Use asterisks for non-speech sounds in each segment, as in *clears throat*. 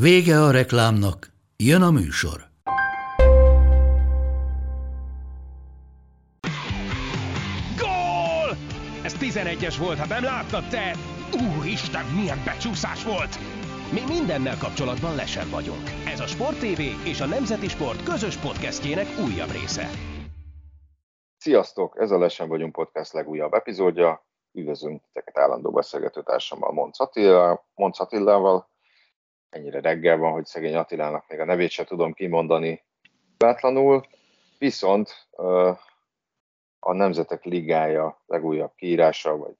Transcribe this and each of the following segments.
Vége a reklámnak, jön a műsor. Gól! Ez 11-es volt, ha nem láttad te! Úristen, milyen becsúszás volt! Mi mindennel kapcsolatban lesen vagyunk. Ez a Sport TV és a Nemzeti Sport közös podcastjének újabb része. Sziasztok! Ez a Lesen vagyunk podcast legújabb epizódja. Üdvözlünk titeket állandó beszélgetőtársammal, Monc Attila, Monc Attilával. Ennyire reggel van, hogy szegény Attilának még a nevét se tudom kimondani bátlanul. Viszont a Nemzetek Ligája legújabb kiírása vagy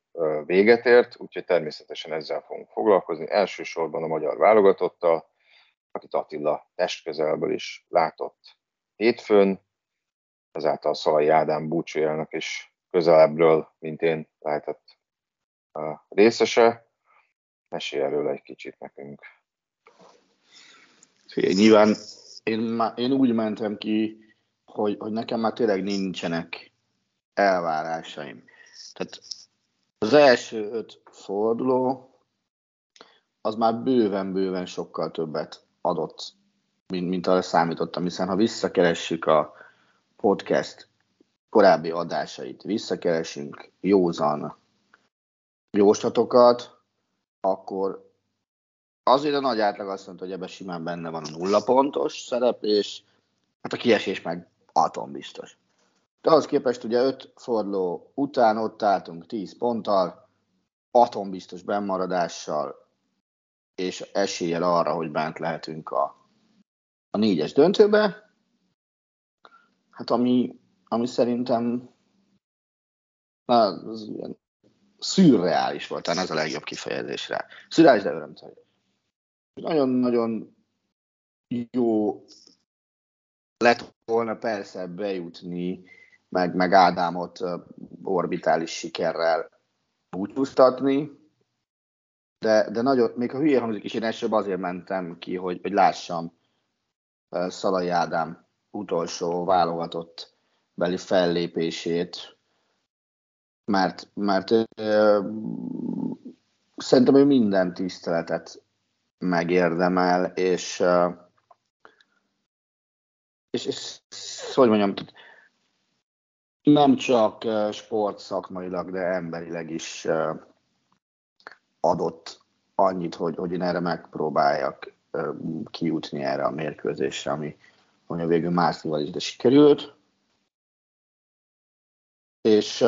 véget ért, úgyhogy természetesen ezzel fogunk foglalkozni. Elsősorban a magyar válogatottal, akit Attila testközelből is látott hétfőn, ezáltal Szalai Ádám búcsújának is közelebbről, mint én lehetett részese. Mesélj erről egy kicsit nekünk. Nyilván én, má, én úgy mentem ki, hogy, hogy nekem már tényleg nincsenek elvárásaim. Tehát az első öt forduló az már bőven-bőven sokkal többet adott, mint, mint arra számítottam, hiszen ha visszakeressük a podcast korábbi adásait, visszakeresünk józan jóslatokat, akkor azért a nagy átlag azt mondta, hogy ebben simán benne van a nulla pontos szereplés, hát a kiesés meg atombiztos. De ahhoz képest ugye öt forduló után ott álltunk 10 ponttal, atombiztos bennmaradással, és eséllyel arra, hogy bent lehetünk a, a négyes döntőbe. Hát ami, ami szerintem na, az ilyen szürreális volt, talán ez a legjobb kifejezés rá. Szürreális, de örömteljes. Nagyon-nagyon jó lett volna persze bejutni meg, meg Ádámot orbitális sikerrel búcsúztatni, de, de nagyon, még a hülye hangzik is, én elsőbb azért mentem ki, hogy, hogy lássam Szalai Ádám utolsó válogatott beli fellépését, mert, mert ö, szerintem ő minden tiszteletet megérdemel, és, és, és hogy mondjam, nem csak sportszakmailag, de emberileg is adott annyit, hogy, hogy én erre megpróbáljak kijutni erre a mérkőzésre, ami, ami a végül Márcival is de sikerült. És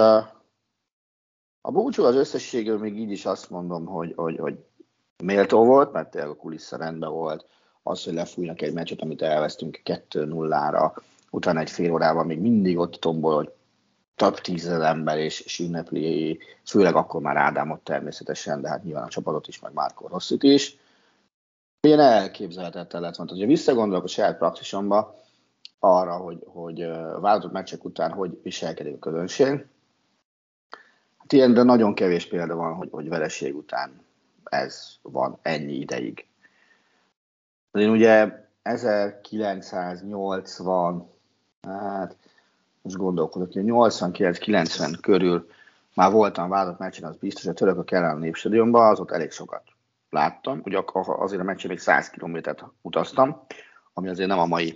a búcsú az összességében még így is azt mondom, hogy, hogy, hogy méltó volt, mert a kulissza rendben volt. Az, hogy lefújnak egy meccset, amit elvesztünk 2-0-ra, utána egy fél órával még mindig ott tombol, hogy több tízezer ember és, és ünnepli, főleg akkor már Ádámot természetesen, de hát nyilván a csapatot is, meg Márko Rosszit is. Ilyen elképzelhetetlen lett volna. Ha visszagondolok a saját praxisomba arra, hogy, hogy válogatott meccsek után hogy viselkedik a közönség, hát ilyen, de nagyon kevés példa van, hogy, hogy vereség után ez van ennyi ideig. Én ugye 1980, hát most gondolkodok, hogy 89-90 körül már voltam vállalt meccsen, az biztos, hogy a török a ellen a népstadionban, az ott elég sokat láttam. Ugye azért a meccsen még 100 kilométert utaztam, ami azért nem a mai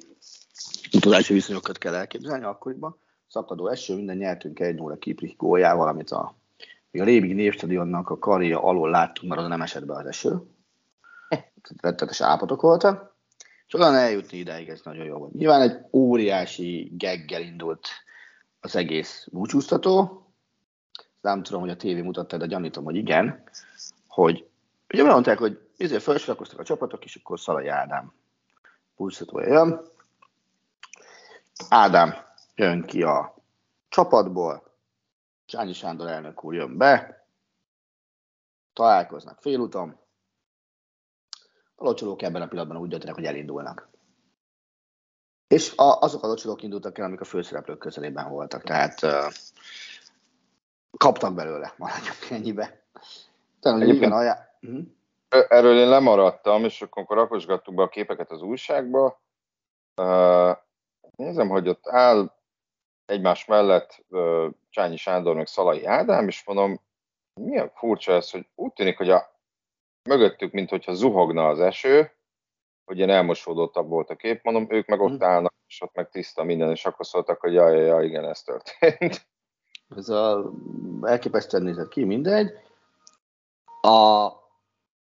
utazási viszonyokat kell elképzelni akkoriban. Szakadó eső, minden nyertünk egy 0 Kiprik góljával, amit a, még a Lébi névstadionnak a karja alól láttunk, mert az nem esett be az eső. Rettetes állapotok voltak. És onnan eljutni ideig, ez nagyon jó volt. Nyilván egy óriási geggel indult az egész búcsúztató. Nem tudom, hogy a tévé mutatta, de gyanítom, hogy igen, hogy ugye mondták, hogy ezért felsorakoztak a csapatok, és akkor Szalai Ádám búcsúztatója jön. Ádám jön ki a csapatból, Csányi Sándor elnök úr jön be, találkoznak félúton, A locsolók ebben a pillanatban úgy döntenek, hogy elindulnak. És a, azok a locsolók indultak el, amik a főszereplők közelében voltak, tehát uh, kaptak belőle, maradjunk ennyibe. Hogy igen, ajá... uh-huh. Erről én lemaradtam, és akkor rakosgattuk be a képeket az újságba. Uh, nézem, hogy ott áll egymás mellett Csányi Sándor meg Szalai Ádám, és mondom, milyen furcsa ez, hogy úgy tűnik, hogy a mögöttük, mint hogyha zuhogna az eső, hogy ilyen elmosódottabb volt a kép, mondom, ők meg ott mhm. állnak, és ott meg tiszta minden, és akkor szóltak, hogy jaj, jaj, jaj igen, ez történt. *laughs* Ez a elképesztően nézett ki, mindegy. A,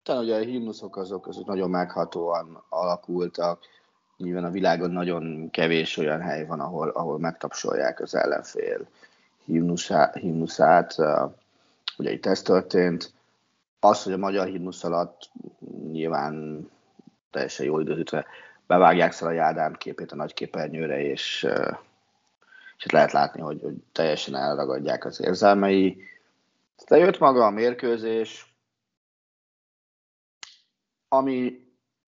talán ugye a himnuszok azok, azok nagyon meghatóan alakultak, nyilván a világon nagyon kevés olyan hely van, ahol, ahol megtapsolják az ellenfél himnuszát, himnuszát. Ugye itt ez történt. Az, hogy a magyar himnusz alatt nyilván teljesen jól időzítve bevágják a Ádám képét a nagy képernyőre, és, és lehet látni, hogy, hogy teljesen elragadják az érzelmei. Aztán jött maga a mérkőzés, ami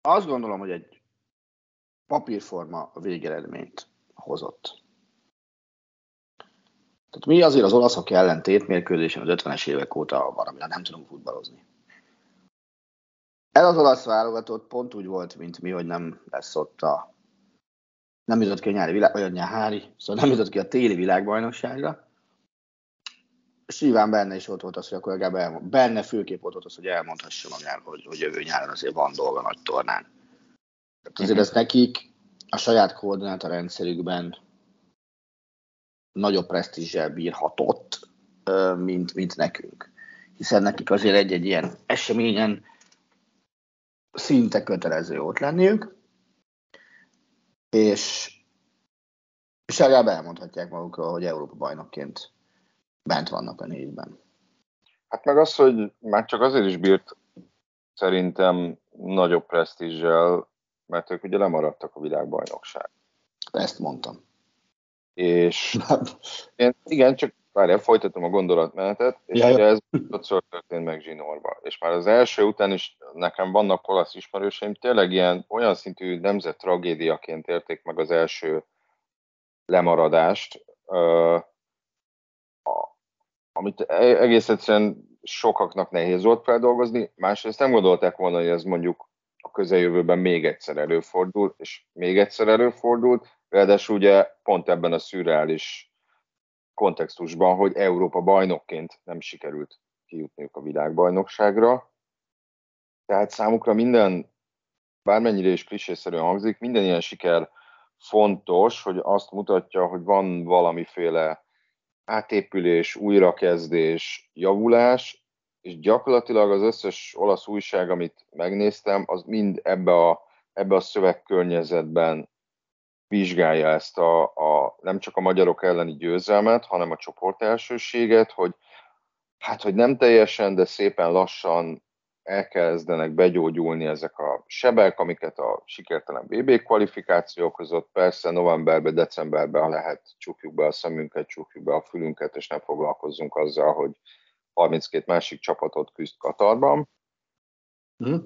azt gondolom, hogy egy papírforma végeredményt hozott. Tehát mi azért az olaszok ellen tétmérkőzésen az 50-es évek óta van, amire nem tudunk futballozni. Ez az olasz válogatott pont úgy volt, mint mi, hogy nem lesz ott a nem jutott ki a nyári világ, vagy a nyári, szóval nem jutott ki a téli világbajnokságra. Nyilván benne is ott volt az, hogy akkor legalább elmond, benne főképp ott volt az, hogy elmondhassa magát, hogy, hogy jövő nyáron azért van dolga nagy tornán. Tehát azért ez nekik a saját koordináta rendszerükben nagyobb presztízsel bírhatott, mint, mint nekünk. Hiszen nekik azért egy-egy ilyen eseményen szinte kötelező ott lenniük, és, és legalább elmondhatják magukról, hogy Európa bajnokként bent vannak a négyben. Hát meg az, hogy már csak azért is bírt szerintem nagyobb presztízsel, mert ők ugye lemaradtak a világbajnokság. Ezt mondtam. És *laughs* én, igen, csak várjál, folytatom a gondolatmenetet, és ja, ugye ez ötször történt meg Zsinórba. És már az első után is nekem vannak olasz ismerőseim, tényleg ilyen olyan szintű nemzet tragédiaként érték meg az első lemaradást, uh, amit e-, egész egyszerűen sokaknak nehéz volt feldolgozni, másrészt nem gondolták volna, hogy ez mondjuk a közeljövőben még egyszer előfordul, és még egyszer előfordult, ráadásul ugye pont ebben a szürreális kontextusban, hogy Európa bajnokként nem sikerült kijutniuk a világbajnokságra. Tehát számukra minden, bármennyire is klisészerűen hangzik, minden ilyen siker fontos, hogy azt mutatja, hogy van valamiféle átépülés, újrakezdés, javulás, és gyakorlatilag az összes olasz újság, amit megnéztem, az mind ebbe a, ebbe a szövegkörnyezetben vizsgálja ezt a, a, nem csak a magyarok elleni győzelmet, hanem a csoport elsőséget, hogy hát, hogy nem teljesen, de szépen lassan elkezdenek begyógyulni ezek a sebek, amiket a sikertelen BB kvalifikáció okozott. Persze novemberben, decemberben lehet csukjuk be a szemünket, csukjuk be a fülünket, és nem foglalkozzunk azzal, hogy 32 másik csapatot küzd Katarban. Mm.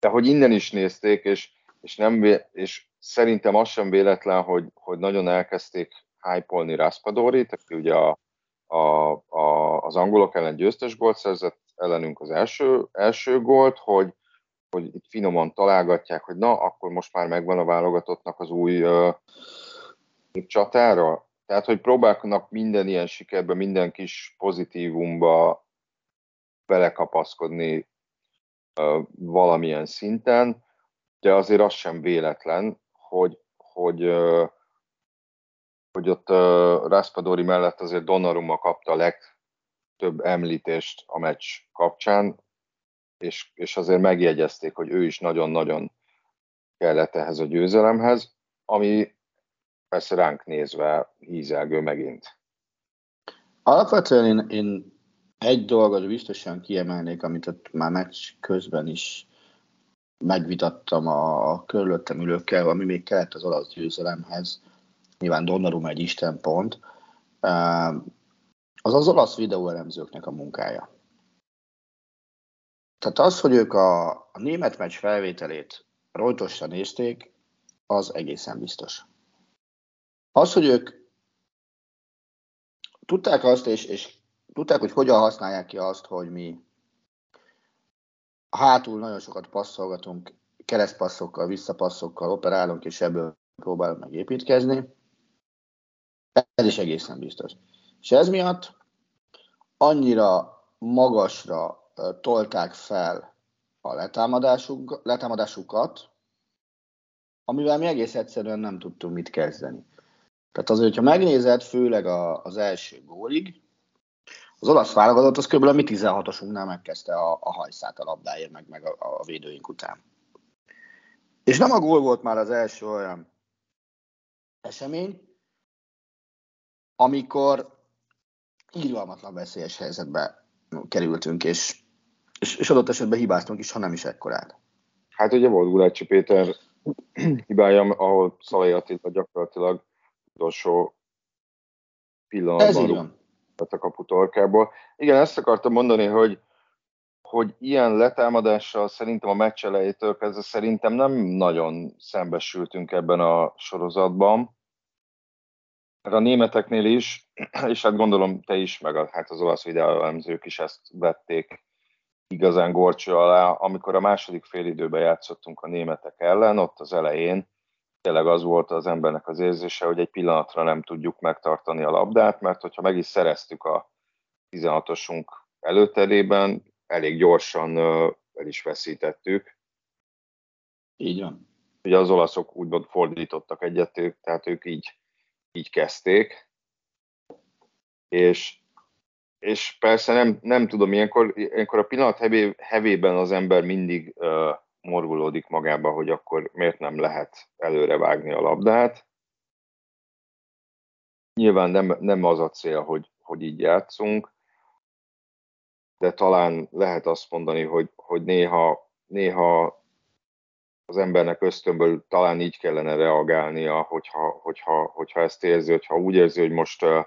De hogy innen is nézték, és, és, nem, és szerintem az sem véletlen, hogy, hogy nagyon elkezdték hype-olni Raspadorit, aki ugye a, a, a, az angolok ellen győztes gólt szerzett, ellenünk az első, első gólt, hogy, hogy itt finoman találgatják, hogy na, akkor most már megvan a válogatottnak az új uh, csatára. Tehát, hogy próbálnak minden ilyen sikerbe, minden kis pozitívumba belekapaszkodni uh, valamilyen szinten, de azért az sem véletlen, hogy, hogy, hogy ott Raspadori mellett azért Donnarumma kapta a legtöbb említést a meccs kapcsán, és, és azért megjegyezték, hogy ő is nagyon-nagyon kellett ehhez a győzelemhez, ami persze ránk nézve hízelgő megint. Alapvetően én, én egy dolgot biztosan kiemelnék, amit ott már meccs közben is megvitattam a, a körülöttem ülőkkel, ami még kellett az olasz győzelemhez. Nyilván Donnarumma egy istenpont. Az az olasz videóelemzőknek a munkája. Tehát az, hogy ők a, a német meccs felvételét rojtosan nézték, az egészen biztos. Az, hogy ők tudták azt, és, és tudták, hogy hogyan használják ki azt, hogy mi hátul nagyon sokat passzolgatunk, keresztpasszokkal, visszapasszokkal operálunk, és ebből próbálunk meg építkezni. Ez is egészen biztos. És ez miatt annyira magasra tolták fel a letámadásuk, letámadásukat, amivel mi egész egyszerűen nem tudtunk mit kezdeni. Tehát azért, hogyha megnézed, főleg a, az első gólig, az olasz válogatott az kb. a mi 16-osunknál megkezdte a, a hajszát a labdáért, meg, meg a, a védőink után. És nem a gól volt már az első olyan esemény, amikor írvalmatlan veszélyes helyzetbe kerültünk, és, és, és adott esetben hibáztunk is, ha nem is ekkorát. Hát ugye volt Gulácsi Péter hibája, ahol Szalai Attila gyakorlatilag utolsó pillanatban a kaputorkából. Igen, ezt akartam mondani, hogy, hogy ilyen letámadással szerintem a meccs elejétől kezdve szerintem nem nagyon szembesültünk ebben a sorozatban. A németeknél is, *clears throat* és hát gondolom te is, meg a, hát az olasz videóelemzők is ezt vették igazán gorcső alá. Amikor a második félidőben játszottunk a németek ellen, ott az elején tényleg az volt az embernek az érzése, hogy egy pillanatra nem tudjuk megtartani a labdát, mert hogyha meg is szereztük a 16-osunk előterében, elég gyorsan el is veszítettük. Így van. Ugye az olaszok úgymond fordítottak egyet, tehát ők így, így kezdték. És, és persze nem, nem tudom, ilyenkor, ilyenkor a pillanat hevé, hevében az ember mindig uh, morgulódik magába, hogy akkor miért nem lehet előre vágni a labdát. Nyilván nem, nem az a cél, hogy, hogy így játszunk, de talán lehet azt mondani, hogy, hogy néha, néha az embernek ösztönből talán így kellene reagálnia, hogyha, hogyha, hogyha ezt érzi, hogyha úgy érzi, hogy most uh,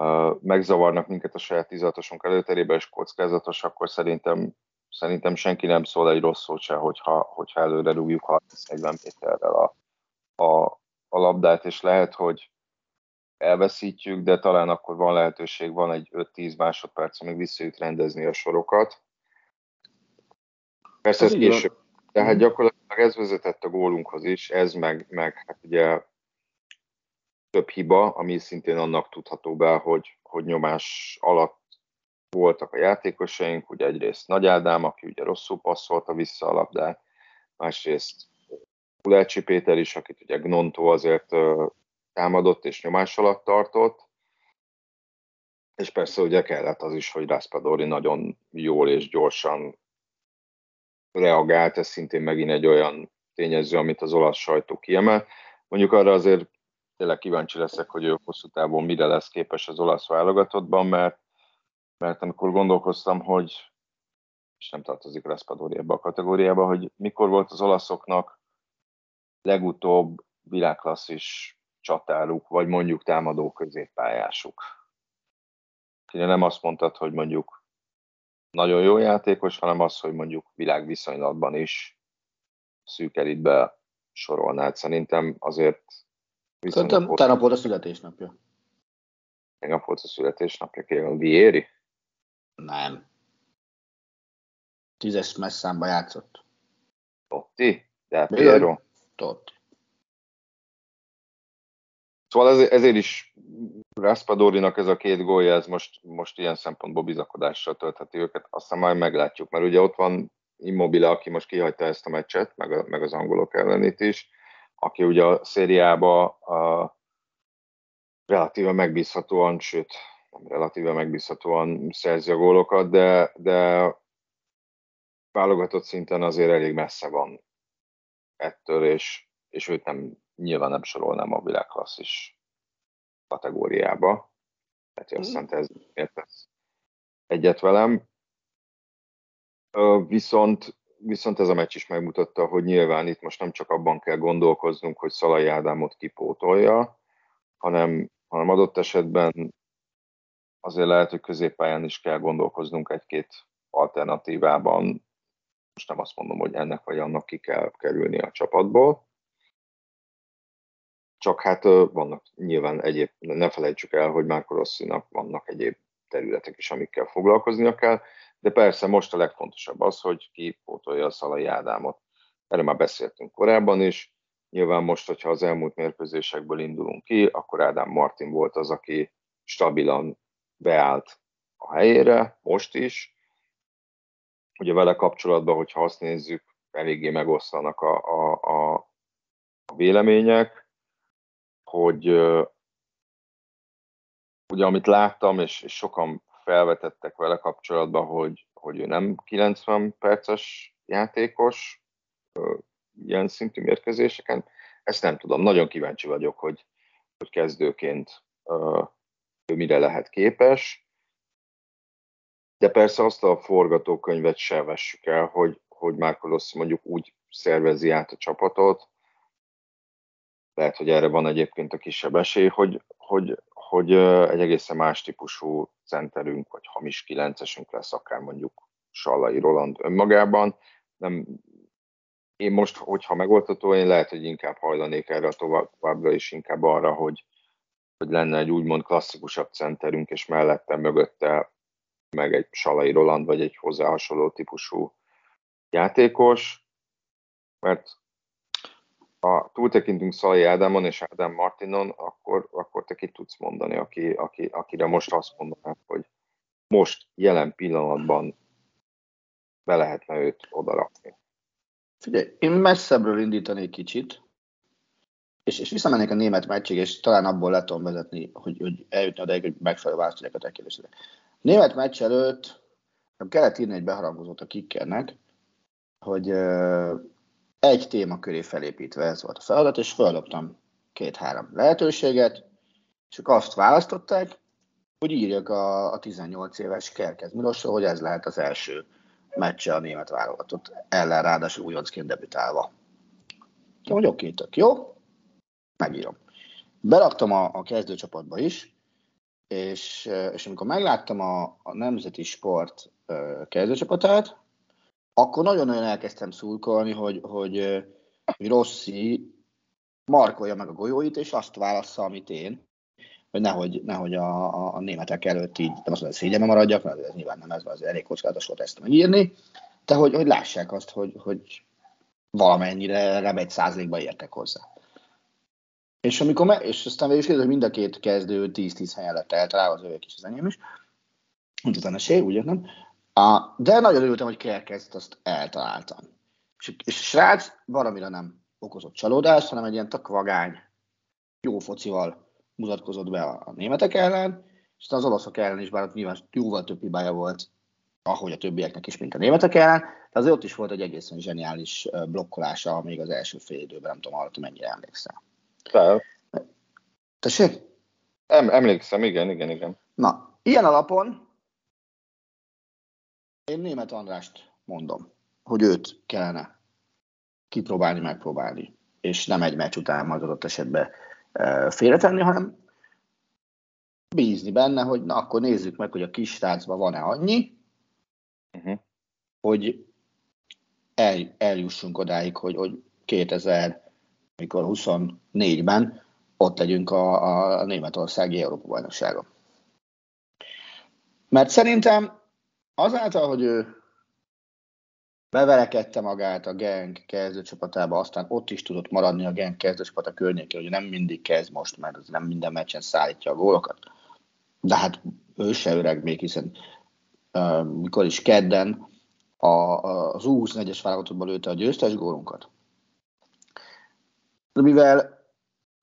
uh, megzavarnak minket a saját tizatosunk előterében, és kockázatos, akkor szerintem szerintem senki nem szól egy rossz szót se, hogyha, hogyha előre rúgjuk 30-40 méterrel a, a, a labdát, és lehet, hogy elveszítjük, de talán akkor van lehetőség, van egy 5-10 másodperc, amíg visszajut rendezni a sorokat. Persze ez, ez később. Tehát gyakorlatilag ez vezetett a gólunkhoz is, ez meg, meg hát ugye több hiba, ami szintén annak tudható be, hogy, hogy nyomás alatt voltak a játékosaink, ugye egyrészt Nagy Ádám, aki ugye rosszul passzolta vissza a labdát, másrészt Kulácsi Péter is, akit ugye Gnonto azért támadott és nyomás alatt tartott, és persze ugye kellett az is, hogy Raspadori nagyon jól és gyorsan reagált, ez szintén megint egy olyan tényező, amit az olasz sajtó kiemel. Mondjuk arra azért tényleg kíváncsi leszek, hogy ő hosszú távon mire lesz képes az olasz válogatottban, mert mert amikor gondolkoztam, hogy és nem tartozik Raspadori ebbe a kategóriába, hogy mikor volt az olaszoknak legutóbb világklasszis csatáruk, vagy mondjuk támadó középpályásuk. Ugye nem azt mondtad, hogy mondjuk nagyon jó játékos, hanem az, hogy mondjuk világviszonylatban is szűk elitbe sorolnád. Szerintem azért Szerintem utána volt a születésnapja. Tegnap volt a születésnapja, kérem, Vieri? Nem. Tízes messzámba játszott. Totti? De Piero? Totti. Szóval ezért, ezért is Raspadorinak ez a két gólja, ez most, most ilyen szempontból bizakodással töltheti őket. Aztán majd meglátjuk, mert ugye ott van Immobile, aki most kihagyta ezt a meccset, meg, a, meg az angolok ellenét is, aki ugye a szériába a, relatíve megbízhatóan, sőt relatíve megbízhatóan szerzi a gólokat, de, de válogatott szinten azért elég messze van ettől, és, és őt nem, nyilván nem sorolnám a világklasszis kategóriába. Tehát mm. aztán te ez értesz egyet velem. Viszont, viszont ez a meccs is megmutatta, hogy nyilván itt most nem csak abban kell gondolkoznunk, hogy Szalai Ádámot kipótolja, hanem, hanem adott esetben azért lehet, hogy középpályán is kell gondolkoznunk egy-két alternatívában most nem azt mondom, hogy ennek vagy annak ki kell kerülni a csapatból. Csak hát vannak nyilván egyéb, ne felejtsük el, hogy Márko Rosszinak vannak egyéb területek is, amikkel foglalkoznia kell, de persze most a legfontosabb az, hogy ki pótolja a Szalai Ádámot. Erről már beszéltünk korábban is. Nyilván most, hogyha az elmúlt mérkőzésekből indulunk ki, akkor Ádám Martin volt az, aki stabilan beállt a helyére, most is. Ugye vele kapcsolatban, hogyha azt nézzük, eléggé megoszlanak a, a, a, a vélemények, hogy ugye amit láttam, és, és sokan felvetettek vele kapcsolatban, hogy, hogy ő nem 90 perces játékos ilyen szintű mérkőzéseken. Ezt nem tudom, nagyon kíváncsi vagyok, hogy, hogy kezdőként ő mire lehet képes. De persze azt a forgatókönyvet se vessük el, hogy, hogy Márko mondjuk úgy szervezi át a csapatot, lehet, hogy erre van egyébként a kisebb esély, hogy, hogy, hogy egy egészen más típusú centerünk, vagy hamis kilencesünk lesz, akár mondjuk Sallai Roland önmagában. Nem, én most, hogyha megoldható, én lehet, hogy inkább hajlanék erre továbbra is inkább arra, hogy, hogy lenne egy úgymond klasszikusabb centerünk, és mellette, mögötte meg egy Salai Roland, vagy egy hozzá hasonló típusú játékos, mert ha túltekintünk Szalai Ádámon és Ádám Martinon, akkor, akkor te ki tudsz mondani, aki, aki, akire most azt mondanám, hogy most jelen pillanatban be lehetne őt odarakni. Figyelj, én messzebbről indítanék kicsit, és, és visszamennék a német meccsig, és talán abból le tudom vezetni, hogy, hogy eljutni odaig, hogy megfelelő választ a te Német meccs előtt kellett írni egy beharangozót a kickernek, hogy egy téma köré felépítve ez volt a feladat, és feladottam két-három lehetőséget, és ők azt választották, hogy írjak a, a 18 éves Kerkez Milosról, hogy ez lehet az első meccse a német válogatott ellen, ráadásul újoncként debütálva. Hogy oké, tök jó, megírom. Beraktam a, a kezdőcsapatba is, és, és amikor megláttam a, a Nemzeti Sport kezdőcsapatát, akkor nagyon-nagyon elkezdtem szurkolni, hogy, hogy, hogy Rossi markolja meg a golyóit, és azt válassza, amit én, hogy nehogy, nehogy a, a, a németek előtt így, nem azt mondom, hogy szégyenbe maradjak, mert ez nyilván nem ez, az elég kockázatos volt ezt megírni, de hogy, hogy lássák azt, hogy, hogy valamennyire legalább egy százalékba értek hozzá. És, amikor me- és aztán végül is hogy mind a két kezdő 10-10 helyen lett eltalálva, az övék is, az enyém is. Úgy utána sé, úgy nem. A, de nagyon örültem, hogy Kerkezt azt eltaláltam. És, és a srác valamire nem okozott csalódást, hanem egy ilyen tök vagány, jó focival mutatkozott be a, a németek ellen, és az olaszok ellen is, bár ott nyilván jóval több hibája volt, ahogy a többieknek is, mint a németek ellen, de azért ott is volt egy egészen zseniális blokkolása még az első fél időben, nem tudom, arra, mennyire emlékszel. Fel. Tessék? Em, emlékszem, igen, igen, igen. Na, ilyen alapon én német Andrást mondom, hogy őt kellene kipróbálni, megpróbálni, és nem egy meccs után majd adott esetben e, félretenni, hanem bízni benne, hogy na akkor nézzük meg, hogy a kis srácban van-e annyi, uh-huh. hogy el, eljussunk odáig, hogy, hogy 2024-ben ott legyünk a, a Németországi Európa-bajnokságon. Mert szerintem azáltal, hogy ő beverekedte magát a Genk kezdőcsapatába, aztán ott is tudott maradni a Genk kezdőcsapata környékén, hogy nem mindig kezd most, mert az nem minden meccsen szállítja a gólokat. De hát ő se öreg még, hiszen uh, mikor is kedden a, a, az U24-es válogatottban lőtte a győztes gólunkat. De mivel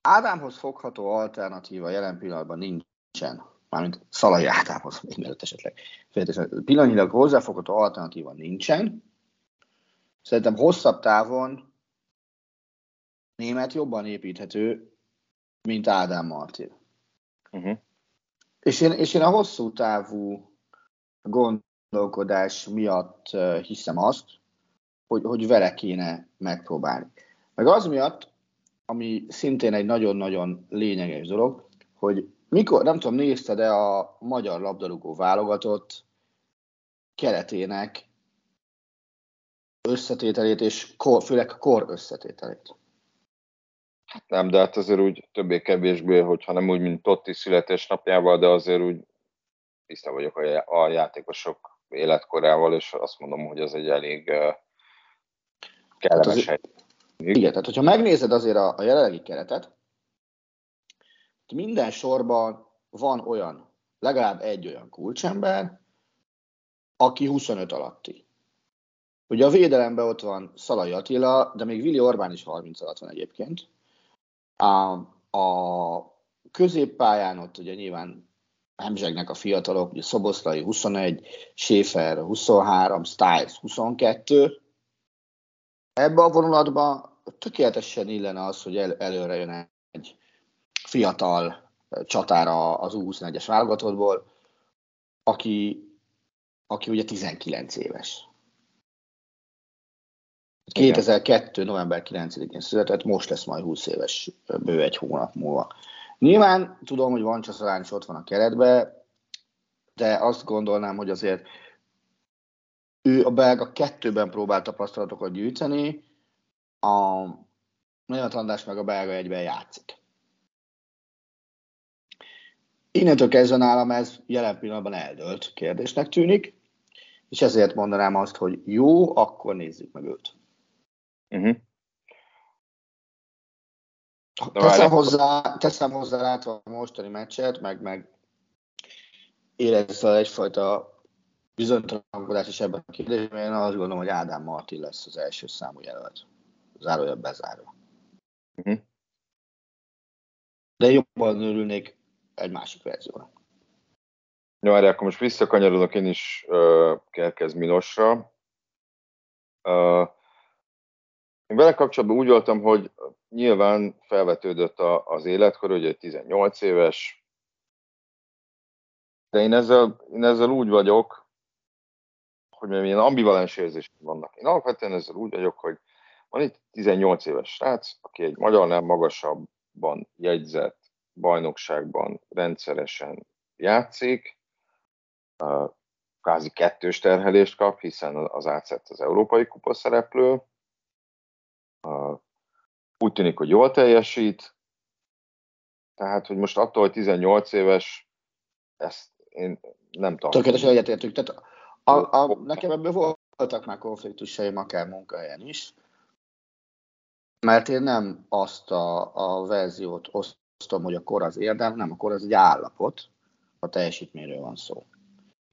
Ádámhoz fogható alternatíva jelen pillanatban nincsen, mármint Szalai Ádámhoz, még mielőtt esetleg. Pillanatilag hozzáfogható alternatíva nincsen. Szerintem hosszabb távon német jobban építhető, mint Ádám Martin. Uh-huh. És, én, és én a hosszú távú gondolkodás miatt hiszem azt, hogy, hogy vele kéne megpróbálni. Meg az miatt, ami szintén egy nagyon-nagyon lényeges dolog, hogy mikor, nem tudom, nézted-e a magyar labdarúgó válogatott keretének összetételét, és kor, főleg kor összetételét. Hát nem, de hát azért úgy többé-kevésbé, hogyha nem úgy, mint Totti születésnapjával, de azért úgy tiszta vagyok a, a játékosok életkorával, és azt mondom, hogy az egy elég kellemes hely. Igen, tehát hogyha megnézed azért a, a jelenlegi keretet, minden sorban van olyan, legalább egy olyan kulcsember, aki 25 alatti. Ugye a védelemben ott van Szalai Attila, de még Vili Orbán is 30 alatt van egyébként. A, a középpályán ott ugye nyilván hemzsegnek a fiatalok, ugye Szoboszlai 21, Schäfer 23, Stiles 22. Ebbe a vonulatban tökéletesen illene az, hogy el, előre jön egy fiatal csatára az U21-es válogatottból, aki, aki ugye 19 éves. 2002. november 9-én született, most lesz majd 20 éves bő egy hónap múlva. Nyilván tudom, hogy van Csaszalán is ott van a keretbe, de azt gondolnám, hogy azért ő a belga kettőben próbált tapasztalatokat gyűjteni, a Német András meg a belga egyben játszik. Innentől kezdve nálam ez jelen pillanatban eldölt kérdésnek tűnik, és ezért mondanám azt, hogy jó, akkor nézzük meg őt. Uh-huh. Teszem hozzá, teszem hozzá látva a mostani meccset, meg, meg érezve egyfajta bizonytalankodás is ebben a kérdésben, én azt gondolom, hogy Ádám Martin lesz az első számú jelölt. Zárója bezárva. Uh-huh. De jobban örülnék egy másik verzióra. Jó, erre akkor most visszakanyarodok én is uh, Kerkez Milosra. Uh, én vele kapcsolatban úgy voltam, hogy nyilván felvetődött a, az életkor, hogy 18 éves, de én ezzel, én ezzel úgy vagyok, hogy milyen ambivalens érzések vannak. Én alapvetően ezzel úgy vagyok, hogy van itt 18 éves srác, aki egy magyarnál magasabban jegyzett bajnokságban rendszeresen játszik, kvázi kettős terhelést kap, hiszen az átszett az Európai Kupa szereplő, úgy tűnik, hogy jól teljesít, tehát, hogy most attól, hogy 18 éves, ezt én nem tudom. Tökéletesen egyetértünk. Tehát a, a, nekem ebből voltak már konfliktusaim akár munkahelyen is, mert én nem azt a, a verziót osztom, hogy a kor az érdem, nem, a kor az egy állapot, a teljesítményről van szó.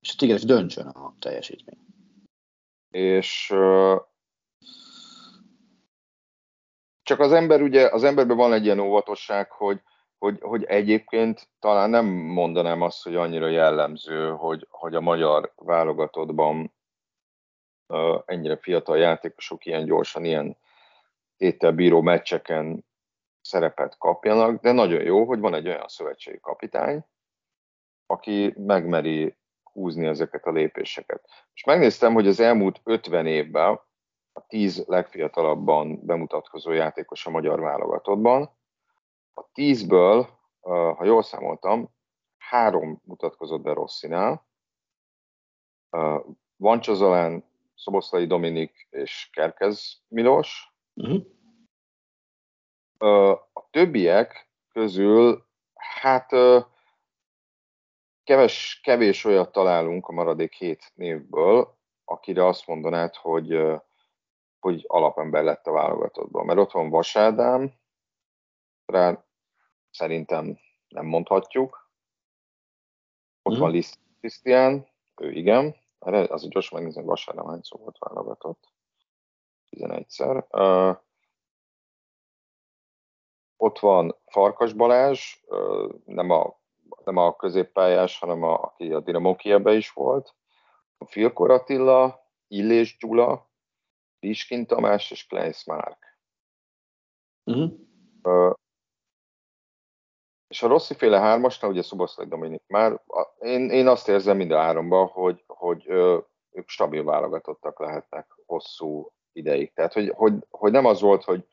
És a igenis döntsön a teljesítmény. És csak az ember ugye, az emberben van egy ilyen óvatosság, hogy, hogy, hogy egyébként talán nem mondanám azt, hogy annyira jellemző, hogy, hogy a magyar válogatottban uh, ennyire fiatal játékosok ilyen gyorsan, ilyen tételbíró meccseken szerepet kapjanak, de nagyon jó, hogy van egy olyan szövetségi kapitány, aki megmeri húzni ezeket a lépéseket. És megnéztem, hogy az elmúlt 50 évben a tíz legfiatalabban bemutatkozó játékos a magyar válogatottban. A tízből, ha jól számoltam, három mutatkozott be Rosszinál. Van Csazalán, Szoboszlai Dominik és Kerkez Milos. Uh-huh. A többiek közül, hát keves, kevés olyat találunk a maradék hét névből, akire azt mondanád, hogy hogy alapember lett a válogatottban. Mert ott van Vasádám, rá szerintem nem mondhatjuk. Ott mm. van Liszt Krisztián, ő igen. Erre az gyorsan megnézem, hogy Vasádám hány szó volt válogatott. 11-szer. Uh, ott van Farkas Balázs, uh, nem, a, nem a középpályás, hanem a, aki a Dinamo Kiebe is volt. A Filkor Attila, Illés Gyula, Piskin Tamás és Kleins Márk. Uh-huh. Uh, és a Rossi féle hármasnál, ugye Szoboszlai Dominik már, a, én, én azt érzem mind a háromban, hogy, hogy ö, ők stabil válogatottak lehetnek hosszú ideig. Tehát, hogy, hogy, hogy nem az volt, hogy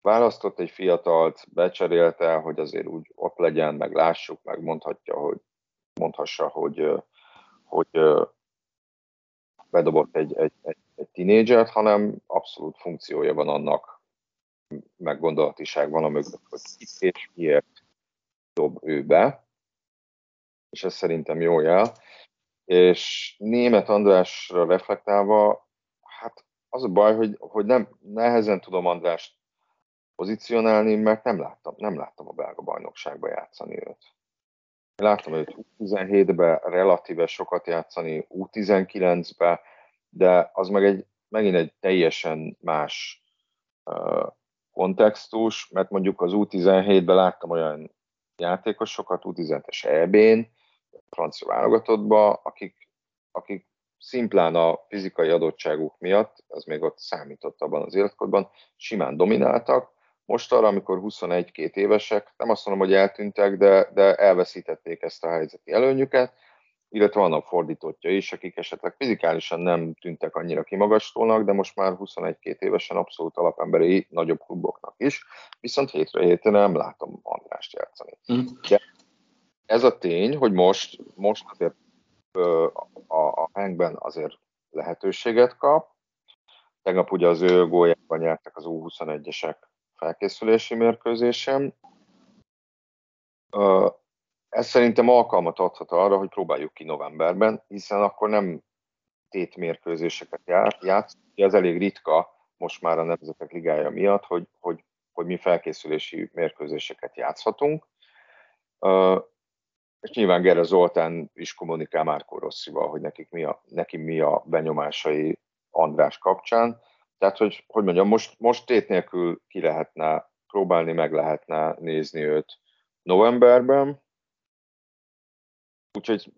választott egy fiatalt, becserélte, hogy azért úgy ott legyen, meg lássuk, meg mondhatja, hogy mondhassa, hogy, hogy bedobott egy, egy, egy, egy tinédzsert, hanem abszolút funkciója van annak, meg gondolatiság van a mögött, hogy ki és miért dob ő be, és ez szerintem jó jel. És német Andrásra reflektálva, az a baj, hogy, hogy nem, nehezen tudom Andrást pozícionálni, mert nem láttam, nem láttam a belga bajnokságba játszani őt. Láttam őt U17-be relatíve sokat játszani, U19-be, de az meg egy, megint egy teljesen más uh, kontextus, mert mondjuk az U17-ben láttam olyan játékosokat, U17-es EB-n, francia válogatottba, akik, akik szimplán a fizikai adottságuk miatt, az még ott számított abban az életkorban, simán domináltak, most arra, amikor 21-2 évesek, nem azt mondom, hogy eltűntek, de, de elveszítették ezt a helyzeti előnyüket, illetve vannak fordítottja is, akik esetleg fizikálisan nem tűntek annyira kimagaslónak, de most már 21-2 évesen abszolút alapemberi nagyobb kluboknak is, viszont hétre héten nem látom Andrást játszani. De ez a tény, hogy most, most azért a, a Hankben azért lehetőséget kap, Tegnap ugye az ő góljában nyertek az U21-esek felkészülési mérkőzésem. Ez szerintem alkalmat adhat arra, hogy próbáljuk ki novemberben, hiszen akkor nem tétmérkőzéseket játsz. Ez elég ritka most már a Nemzetek Ligája miatt, hogy, hogy, hogy mi felkészülési mérkőzéseket játszhatunk. És nyilván Gere Zoltán is kommunikál Márkó Rosszival, hogy nekik mi a, neki mi a benyomásai András kapcsán. Tehát, hogy, hogy mondjam, most, most tét nélkül ki lehetne próbálni, meg lehetne nézni őt novemberben. Úgyhogy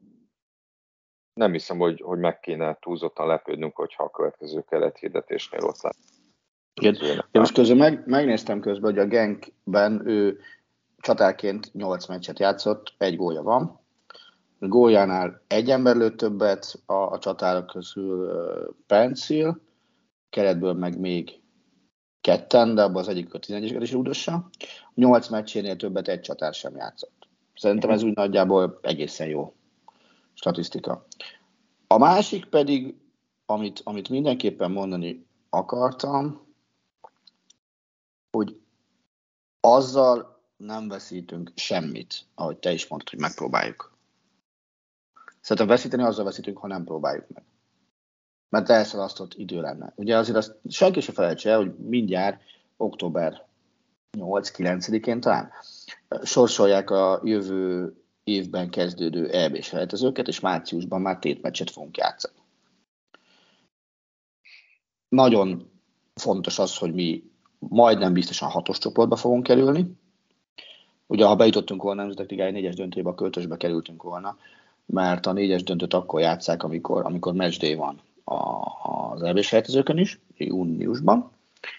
nem hiszem, hogy, hogy meg kéne túlzottan lepődnünk, hogyha a következő kelethirdetésnél ott lesz. Igen. Én most közben meg, megnéztem közben, hogy a Genkben ő csatárként 8 meccset játszott, egy gólya van. A góljánál egy ember lőtt többet, a, a csatárok közül uh, Pencil, keretből meg még ketten, de abban az egyik a 11 es rúdossa. 8 meccsénél többet egy csatár sem játszott. Szerintem ez úgy nagyjából egészen jó statisztika. A másik pedig, amit, amit mindenképpen mondani akartam, hogy azzal nem veszítünk semmit, ahogy te is mondtad, hogy megpróbáljuk. Szerintem veszíteni azzal veszítünk, ha nem próbáljuk meg mert elszalasztott idő lenne. Ugye azért azt senki se felejtse el, hogy mindjárt október 8-9-én talán sorsolják a jövő évben kezdődő eb selejtezőket, és márciusban már tét meccset fogunk játszani. Nagyon fontos az, hogy mi majdnem biztosan hatos csoportba fogunk kerülni. Ugye, ha bejutottunk volna a Nemzetek Ligája négyes döntőbe, a költösbe kerültünk volna, mert a négyes döntőt akkor játszák, amikor, amikor matchday van a, az EB sejtezőkön is, júniusban,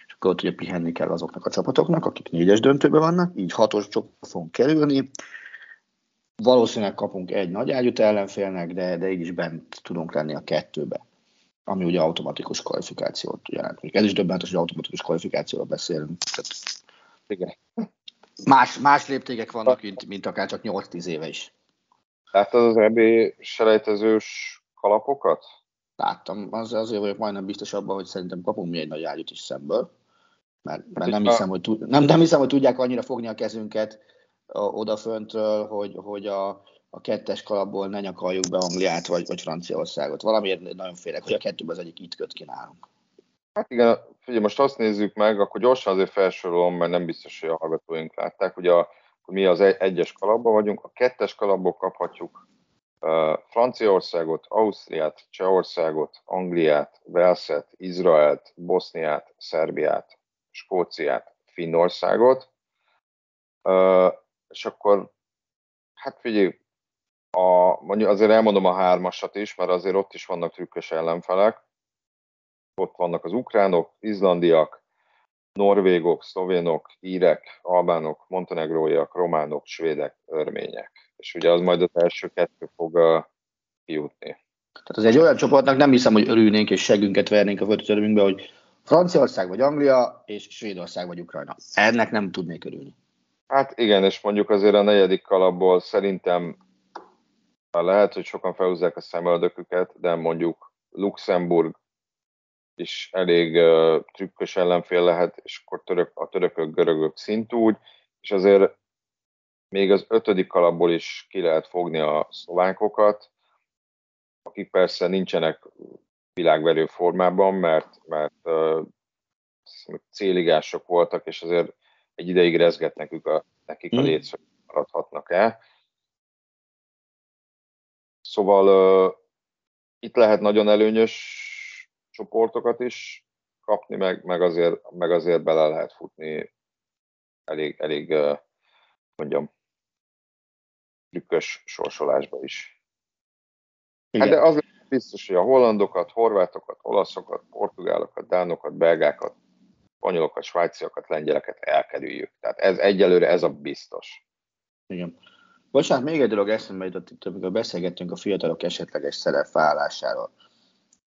és akkor ott ugye pihenni kell azoknak a csapatoknak, akik négyes döntőben vannak, így hatos csoportra fogunk kerülni, valószínűleg kapunk egy nagy ágyút ellenfélnek, de, de így is bent tudunk lenni a kettőbe, ami ugye automatikus kvalifikációt jelent. Ez is döbbenetes, hogy automatikus kvalifikációról beszélünk. Tehát Igen. Más, más léptékek vannak, mint, mint akár csak 8-10 éve is. Láttad az EB selejtezős kalapokat? láttam, az, azért vagyok majdnem biztos abban, hogy szerintem kapunk mi egy nagy ágyút is szemből, mert, mert nem, hiszem, hogy tud, nem, nem hiszem, hogy tudják annyira fogni a kezünket odaföntről, hogy, hogy a, a kettes kalapból ne nyakaljuk be Angliát vagy, vagy Franciaországot. Valamiért nagyon félek, hogy a kettőben az egyik itt köt ki nálunk. Hát igen, figyelj, most azt nézzük meg, akkor gyorsan azért felsorolom, mert nem biztos, hogy a hallgatóink látták, hogy a, mi az egyes kalapban vagyunk, a kettes kalapból kaphatjuk Franciaországot, Ausztriát, Csehországot, Angliát, Velszet, Izraelt, Boszniát, Szerbiát, Skóciát, Finnországot. És akkor, hát figyelj, a, mondjuk azért elmondom a hármasat is, mert azért ott is vannak trükkös ellenfelek. Ott vannak az ukránok, izlandiak, norvégok, szlovénok, írek, albánok, montenegróiak, románok, svédek, örmények és ugye az majd az első kettő fog uh, kijutni. Tehát az egy olyan csoportnak nem hiszem, hogy örülnénk és segünket vernénk a földtörvünkbe, hogy Franciaország vagy Anglia és Svédország vagy Ukrajna. Ennek nem tudnék örülni. Hát igen, és mondjuk azért a negyedik kalapból szerintem lehet, hogy sokan felhúzzák a szemöldöküket, de mondjuk Luxemburg is elég uh, trükkös ellenfél lehet, és akkor török, a törökök, görögök szintúgy, és azért még az ötödik kalapból is ki lehet fogni a szlovákokat, akik persze nincsenek világverő formában, mert, mert uh, céligások voltak, és azért egy ideig rezget nekik a, nekik a hmm. létsz, hogy maradhatnak el. Szóval uh, itt lehet nagyon előnyös csoportokat is kapni, meg, meg, azért, meg azért bele lehet futni elég, elég mondjam, trükkös sorsolásba is. Hát de az biztos, hogy a hollandokat, horvátokat, olaszokat, portugálokat, dánokat, belgákat, spanyolokat, svájciakat, lengyeleket elkerüljük. Tehát ez egyelőre ez a biztos. Igen. Bocsánat, még egy dolog eszembe jutott amikor beszélgettünk a fiatalok esetleges szerepvállásáról.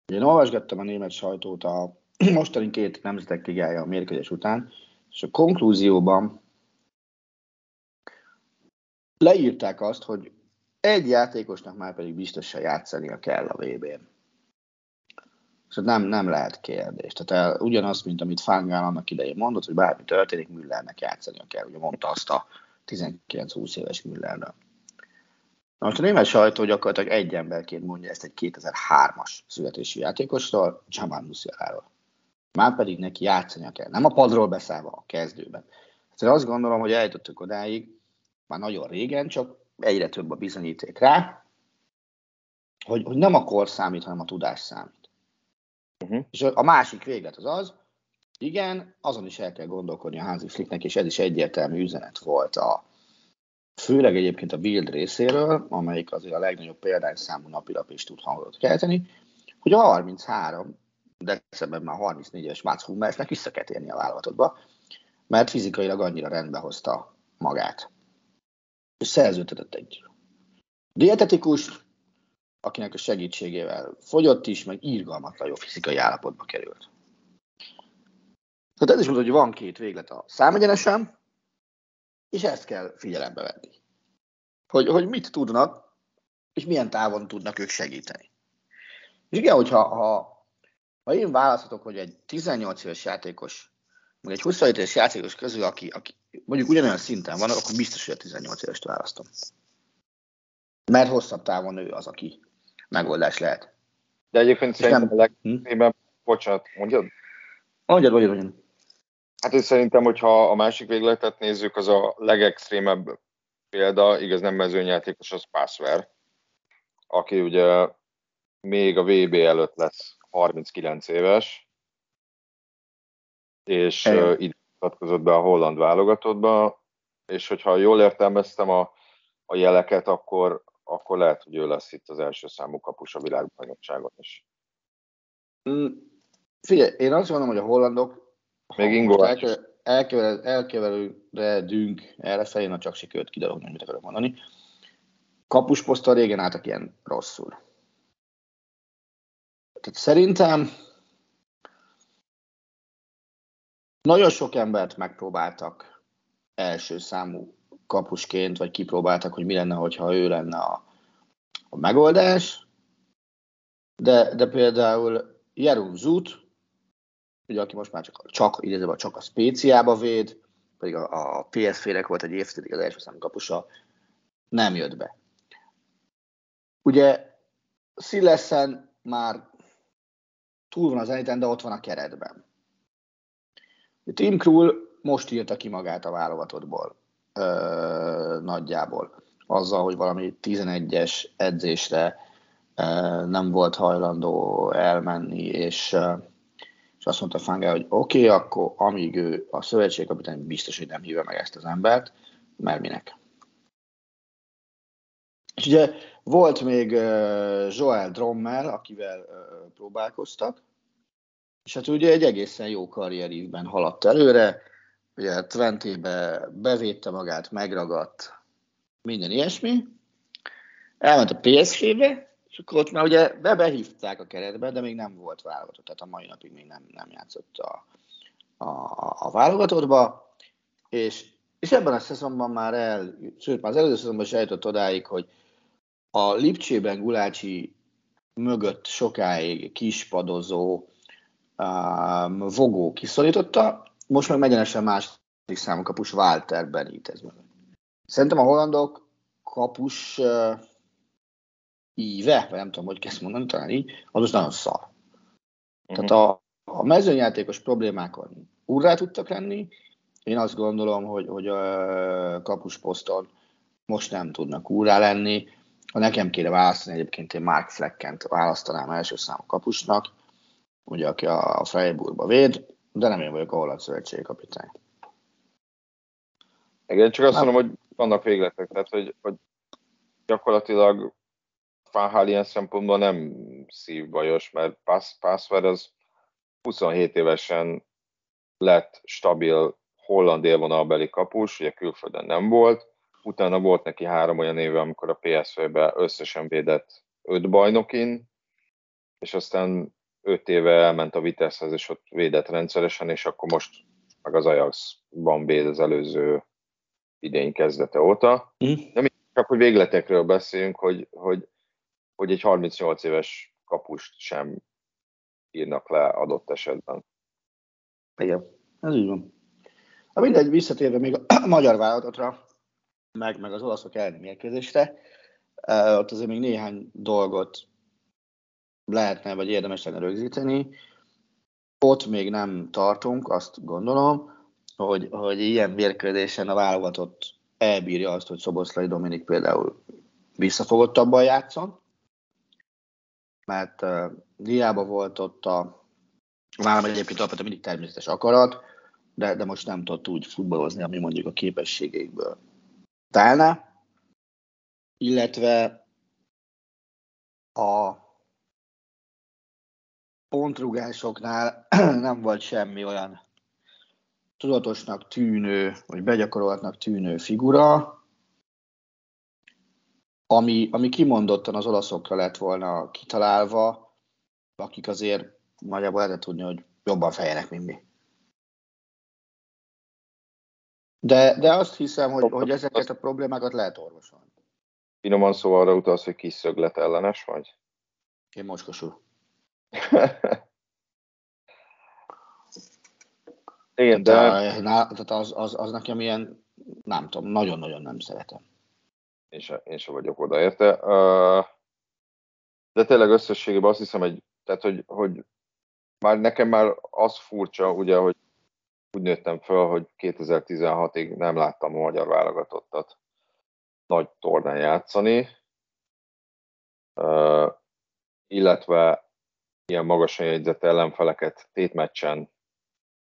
Én olvasgattam a német sajtót a *clears throat* mostani két nemzetek ligája a mérkőzés után, és a konklúzióban leírták azt, hogy egy játékosnak már pedig biztosan játszania kell a VB-n. Szóval nem, nem lehet kérdés. Tehát el, ugyanaz, mint amit Fangál annak idején mondott, hogy bármi történik, Müllernek játszania kell. Ugye mondta azt a 19-20 éves Müllerről. Na most a német sajtó gyakorlatilag egy emberként mondja ezt egy 2003-as születésű játékosról, Jamal Musialáról. Már pedig neki játszania kell. Nem a padról beszállva, a kezdőben. Hát azt gondolom, hogy eljutottuk odáig, már nagyon régen, csak egyre több a bizonyíték rá, hogy, hogy nem a kor számít, hanem a tudás számít. Uh-huh. És a másik véglet az az, igen, azon is el kell gondolkodni a házi flicknek, és ez is egyértelmű üzenet volt a, főleg egyébként a Build részéről, amelyik azért a legnagyobb példányszámú napilap is tud hangot kelteni, hogy a 33, decemberben már 34-es Mats Hummersnek vissza kell térni a válogatottba, mert fizikailag annyira rendbe hozta magát és szerződtetett egy dietetikus, akinek a segítségével fogyott is, meg írgalmatlan jó fizikai állapotba került. Tehát ez is mondja, hogy van két véglet a számegyenesen, és ezt kell figyelembe venni. Hogy, hogy mit tudnak, és milyen távon tudnak ők segíteni. És igen, hogyha ha, ha én választhatok, hogy egy 18 éves játékos, meg egy 27 éves játékos közül, aki, aki mondjuk ugyanolyan szinten van, akkor biztos, hogy a 18 évest választom. Mert hosszabb távon ő az, aki megoldás lehet. De egyébként szerintem a legtöbbében, hm? bocsánat, mondjad? Mondjad, mondjad, mondjad. Hát én szerintem, hogyha a másik végletet nézzük, az a legextrémebb példa, igaz nem mezőnyjátékos, az Passver, aki ugye még a VB előtt lesz 39 éves, és uh, mutatkozott be a holland válogatottba, és hogyha jól értelmeztem a, a jeleket, akkor, akkor lehet, hogy ő lesz itt az első számú kapus a világbajnokságon is. Mm, figyelj, én azt mondom, hogy a hollandok még Ingo elkeveredünk erre felé, na csak sikerült kiderülni, mit akarok mondani. Kapusposzttal régen álltak ilyen rosszul. Tehát szerintem Nagyon sok embert megpróbáltak első számú kapusként, vagy kipróbáltak, hogy mi lenne, hogyha ő lenne a, a megoldás. De, de például Jerun Zut, ugye, aki most már csak, csak, idézőben csak a spéciába véd, pedig a, a PSV-nek volt egy évtizedig az első számú kapusa, nem jött be. Ugye Szileszen már túl van az eliten, de ott van a keretben. Tim Krul most írta ki magát a válogatottból nagyjából. Azzal, hogy valami 11-es edzésre ö, nem volt hajlandó elmenni, és, ö, és azt mondta Fangel, hogy oké, okay, akkor amíg ő a szövetségkapitány biztos, hogy nem hívja meg ezt az embert, mert minek. És ugye volt még Joel Drommel, akivel próbálkoztak, és hát ugye egy egészen jó karrierívben haladt előre, ugye Twente-be bevédte magát, megragadt, minden ilyesmi. Elment a PSG-be, és akkor ott már ugye be behívták a keretbe, de még nem volt válogatott, tehát a mai napig még nem, nem játszott a, a, a válogatottba, és, és ebben a szezonban már el, sőt már az előző szezonban is eljutott odáig, hogy a Lipcsében Gulácsi mögött sokáig kispadozó um, Vogó kiszorította, most meg megyenesen második számú kapus Walter Benítez mögött. Szerintem a hollandok kapus uh, íve, vagy nem tudom, hogy kezd mondani, talán így, az most nagyon szar. Uh-huh. Tehát a, a mezőnyjátékos problémákon úrrá tudtak lenni, én azt gondolom, hogy, hogy a kapusposzton most nem tudnak úrrá lenni. Ha nekem kéne választani, egyébként én Mark Fleckent választanám első számú kapusnak, ugye, aki a Freiburgba véd, de nem én vagyok a holland szövetségi kapitány. Igen, csak azt mondom, hogy vannak végletek, tehát hogy, hogy gyakorlatilag Fánhál ilyen szempontból nem szívbajos, mert Password az 27 évesen lett stabil holland élvonalbeli kapus, ugye külföldön nem volt, utána volt neki három olyan éve, amikor a PSV-be összesen védett öt bajnokin, és aztán öt éve elment a Vitessehez, és ott védett rendszeresen, és akkor most meg az Ajaxban véd az előző idén kezdete óta. Mm. Nem csak, hogy végletekről beszéljünk, hogy, hogy, hogy egy 38 éves kapust sem írnak le adott esetben. Igen, ez így van. Na mindegy, visszatérve még a *clears throat* magyar vállalatatra, meg, meg az olaszok elleni mérkőzésre, ott azért még néhány dolgot lehetne, vagy érdemes lenne rögzíteni. Ott még nem tartunk, azt gondolom, hogy, hogy ilyen mérkőzésen a válogatott elbírja azt, hogy Szoboszlai Dominik például visszafogottabban játszon, mert uh, hiába volt ott a vállalat egyébként alapvetően mindig természetes akarat, de, de most nem tudott úgy futballozni, ami mondjuk a képességeikből telne, illetve a pontrugásoknál *clears throat* nem volt semmi olyan tudatosnak tűnő, vagy begyakoroltnak tűnő figura, ami, ami kimondottan az olaszokra lett volna kitalálva, akik azért nagyjából lehet tudni, hogy jobban fejenek, mint mi. De, de azt hiszem, hogy, hogy ezeket a problémákat lehet orvosolni. Finoman szóval arra utalsz, hogy kis szöglet ellenes vagy? Én moskosul. *laughs* Igen, de... Tehát, tehát az, az, az nekem ilyen, nem tudom, nagyon-nagyon nem szeretem. Én sem, én sem vagyok oda érte. De tényleg összességében azt hiszem, hogy, tehát, hogy, hogy már nekem már az furcsa, ugye, hogy úgy nőttem fel, hogy 2016-ig nem láttam a magyar válogatottat nagy tornán játszani, illetve ilyen magasan jegyzett ellenfeleket tétmeccsen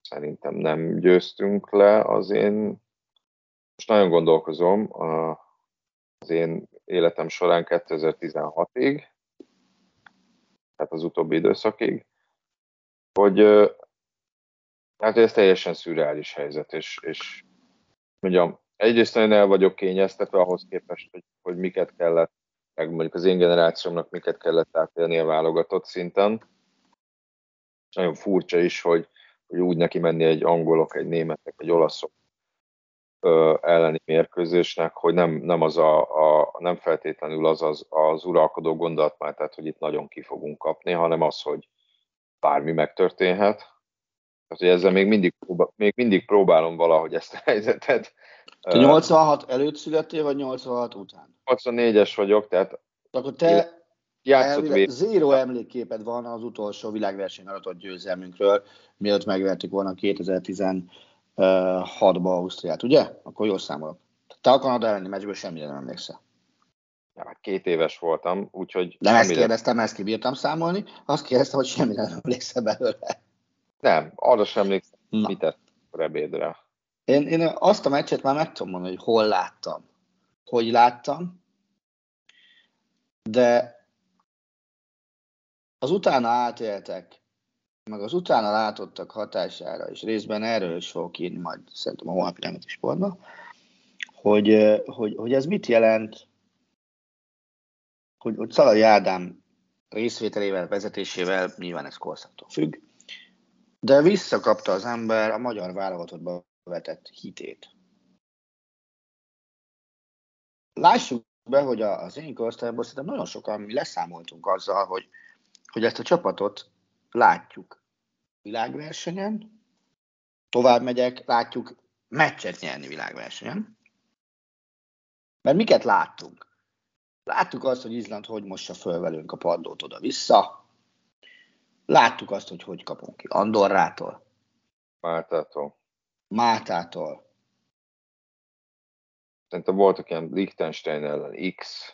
szerintem nem győztünk le az én, most nagyon gondolkozom, az én életem során 2016-ig, tehát az utóbbi időszakig, hogy hát ez teljesen szürreális helyzet, és, és mondjam, egyrészt nagyon el vagyok kényeztetve ahhoz képest, hogy, hogy miket kellett, meg mondjuk az én generációmnak miket kellett átélni a válogatott szinten. Nagyon furcsa is, hogy, hogy úgy neki menni egy angolok, egy németek, egy olaszok elleni mérkőzésnek, hogy nem, nem, az a, a, nem feltétlenül az, az az uralkodó gondolat már, tehát hogy itt nagyon ki fogunk kapni, hanem az, hogy bármi megtörténhet. Tehát, hogy ezzel még mindig, még mindig próbálom valahogy ezt a helyzetet. Te 86 előtt születtél, vagy 86 után? 84-es vagyok, tehát akkor te játszott Zéro emlékképed van az utolsó világverseny aratott győzelmünkről, mielőtt megvertük volna 2016-ban Ausztriát, ugye? Akkor jól számolok. Te a Kanada elleni meccsből semmire nem emlékszel. Ja, hát két éves voltam, úgyhogy... Nem ezt kérdeztem, ezt kibírtam számolni, azt kérdeztem, hogy semmire nem emlékszel belőle. Nem, arra sem emlékszem, Na. mit tett rebédre. Én, én azt a meccset már meg tudom mondani, hogy hol láttam, hogy láttam, de az utána átéltek, meg az utána látottak hatására, és részben erről is fogok írni majd szerintem a holnapi nemeti sportban, hogy, hogy, hogy ez mit jelent, hogy, hogy Szalai Ádám részvételével, vezetésével, nyilván ez korszaktól függ, de visszakapta az ember a magyar válogatottba vetett hitét. Lássuk be, hogy az én korosztályban szerintem nagyon sokan mi leszámoltunk azzal, hogy hogy ezt a csapatot látjuk világversenyen, tovább megyek, látjuk meccset nyerni világversenyen. Mert miket láttunk? Láttuk azt, hogy Izland hogy mossa föl velünk a padlót oda-vissza. Láttuk azt, hogy hogy kapunk ki Andorrától. Máltától. Mátától. Szerintem voltak ilyen Liechtenstein ellen X.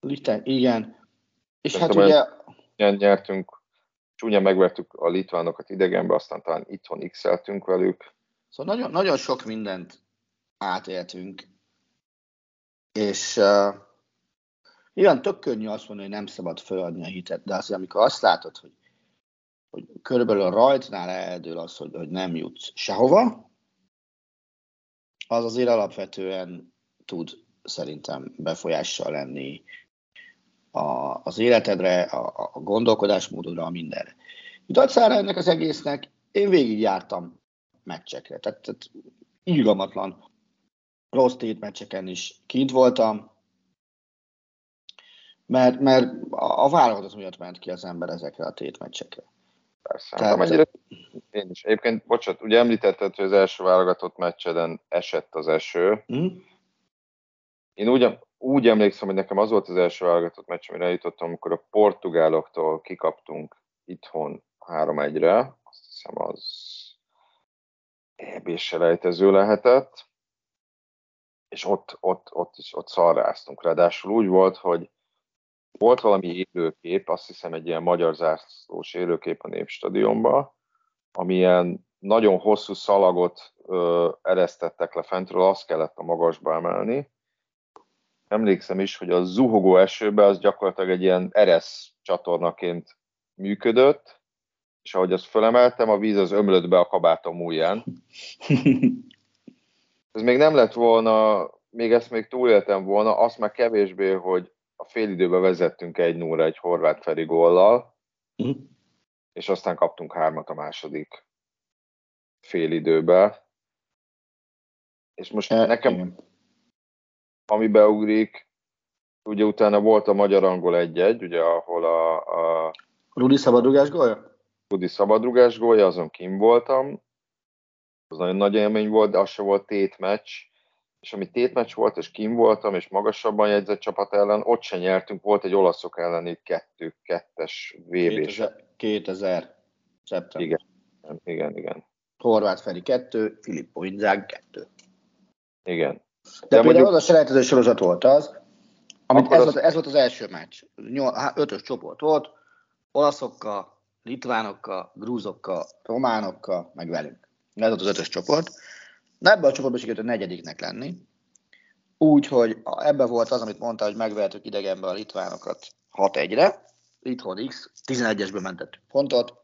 Lichten, igen. És Szerintem hát ugye... Ilyen nyertünk, csúnya megvertük a litvánokat idegenbe, aztán talán itthon x-eltünk velük. Szóval nagyon, nagyon sok mindent átéltünk, és uh, ilyen tök könnyű azt mondani, hogy nem szabad feladni a hitet, de azért, amikor azt látod, hogy, hogy körülbelül a rajtnál eldől az, hogy, hogy nem jutsz sehova, az azért alapvetően tud szerintem befolyással lenni a, az életedre, a, a gondolkodásmódodra, a mindenre. Dacára ennek az egésznek én végigjártam meccsekre, tehát, tehát irgalmatlan rossz tét meccseken is kint voltam, mert, mert a válogatott miatt ment ki az ember ezekre a tétmeccsekre. Persze. Tehát, amennyire én is. Egyébként, bocsánat, ugye említetted, hogy az első válogatott meccseden esett az eső. Mm. Én úgy, úgy emlékszem, hogy nekem az volt az első válogatott meccs, amire jutottam, amikor a portugáloktól kikaptunk itthon 3-1-re. Azt hiszem, az eb selejtező lehetett. És ott, ott, ott is ott szarráztunk. Ráadásul úgy volt, hogy volt valami élőkép, azt hiszem egy ilyen magyar zászlós élőkép a Népstadionban, amilyen nagyon hosszú szalagot ö, eresztettek le fentről, azt kellett a magasba emelni. Emlékszem is, hogy a zuhogó esőbe az gyakorlatilag egy ilyen eresz csatornaként működött, és ahogy azt fölemeltem, a víz az ömlött be a kabátom ujján. Ez még nem lett volna, még ezt még túléltem volna, azt már kevésbé, hogy a félidőben vezettünk egy 0 egy horvát Feri góllal, uh-huh. és aztán kaptunk hármat a második félidőbe. És most e, nekem, igen. Ami beugrik, ugye utána volt a magyar-angol egy-egy, ugye ahol a, a Rudi szabadrugás gólya? Rudi szabadrugás gólya, azon kim voltam. Az nagyon nagy élmény volt, de az se volt tét meccs és ami tétmeccs volt, és kim voltam, és magasabban jegyzett csapat ellen, ott se nyertünk, volt egy olaszok elleni kettő, kettes vb 2000, 2000 szeptember. Igen, igen, igen. Horváth Feri 2, Filippo Inzag 2. Igen. De, De, például mondjuk... az a selejtező sorozat volt az, amit ez, az... Volt, ez volt az első meccs. Ötös csoport volt, olaszokkal, litvánokkal, grúzokkal, románokkal, meg velünk. Ez volt az ötös csoport. Na ebben a csoportban sikerült a negyediknek lenni. Úgy, hogy ebben volt az, amit mondta, hogy megvertük idegenbe a litvánokat 6-1-re. Itthon X, 11-esből mentett pontot.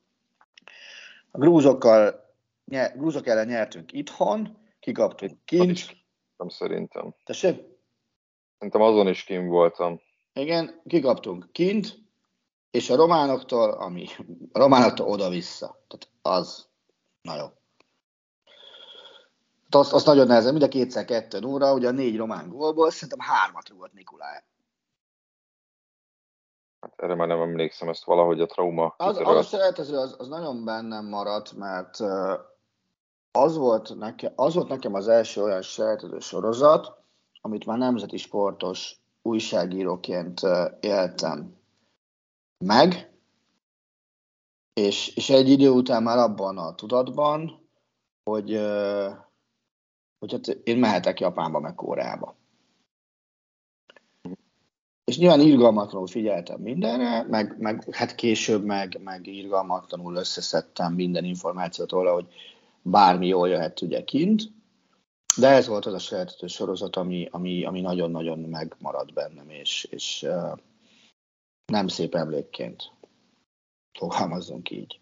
A grúzokkal, nyer, grúzok ellen nyertünk itthon, kikaptunk kint. Nem szerintem. Tessék? Szerintem azon is kint voltam. Igen, kikaptunk kint, és a románoktól, ami a románoktól oda-vissza. Tehát az, na jó. Hát azt, azt nagyon nehezen, mind a kétszer kettő óra, ugye a négy román gólból, szerintem hármat rúgott Nikolaj. Hát erre már nem emlékszem, ezt valahogy a trauma Az, az a az, az nagyon bennem maradt, mert az volt, nekem, az volt nekem az első olyan selejtező sorozat, amit már nemzeti sportos újságíróként éltem meg, és, és egy idő után már abban a tudatban, hogy hogy hát én mehetek Japánba, meg Koreába. És nyilván irgalmatlanul figyeltem mindenre, meg, meg hát később meg, meg irgalmatlanul összeszedtem minden információt róla, hogy bármi jól jöhet ugye kint, de ez volt az a sejtető sorozat, ami, ami, ami nagyon-nagyon megmaradt bennem, és, és uh, nem szép emlékként. Fogalmazzunk így.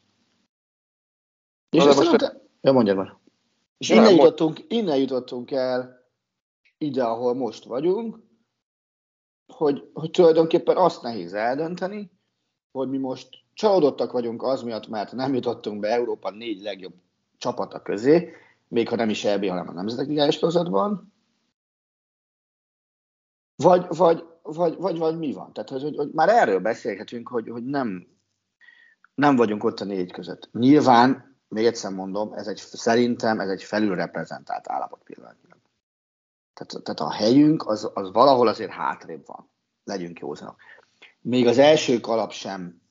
És most... Te... Ja, mondjad már. És innen jutottunk, innen jutottunk el ide, ahol most vagyunk, hogy, hogy tulajdonképpen azt nehéz eldönteni, hogy mi most csalódottak vagyunk az miatt, mert nem jutottunk be Európa négy legjobb csapata közé, még ha nem is EB, hanem a Nemzetek Ligája sorozatban, vagy, vagy, vagy, vagy, vagy mi van? Tehát, hogy, hogy, már erről beszélhetünk, hogy, hogy nem, nem vagyunk ott a négy között. Nyilván, még egyszer mondom, ez egy, szerintem ez egy felülreprezentált állapot pillanatnyilag. Tehát, tehát a helyünk az, az valahol azért hátrébb van. Legyünk józanok. Még az első kalap sem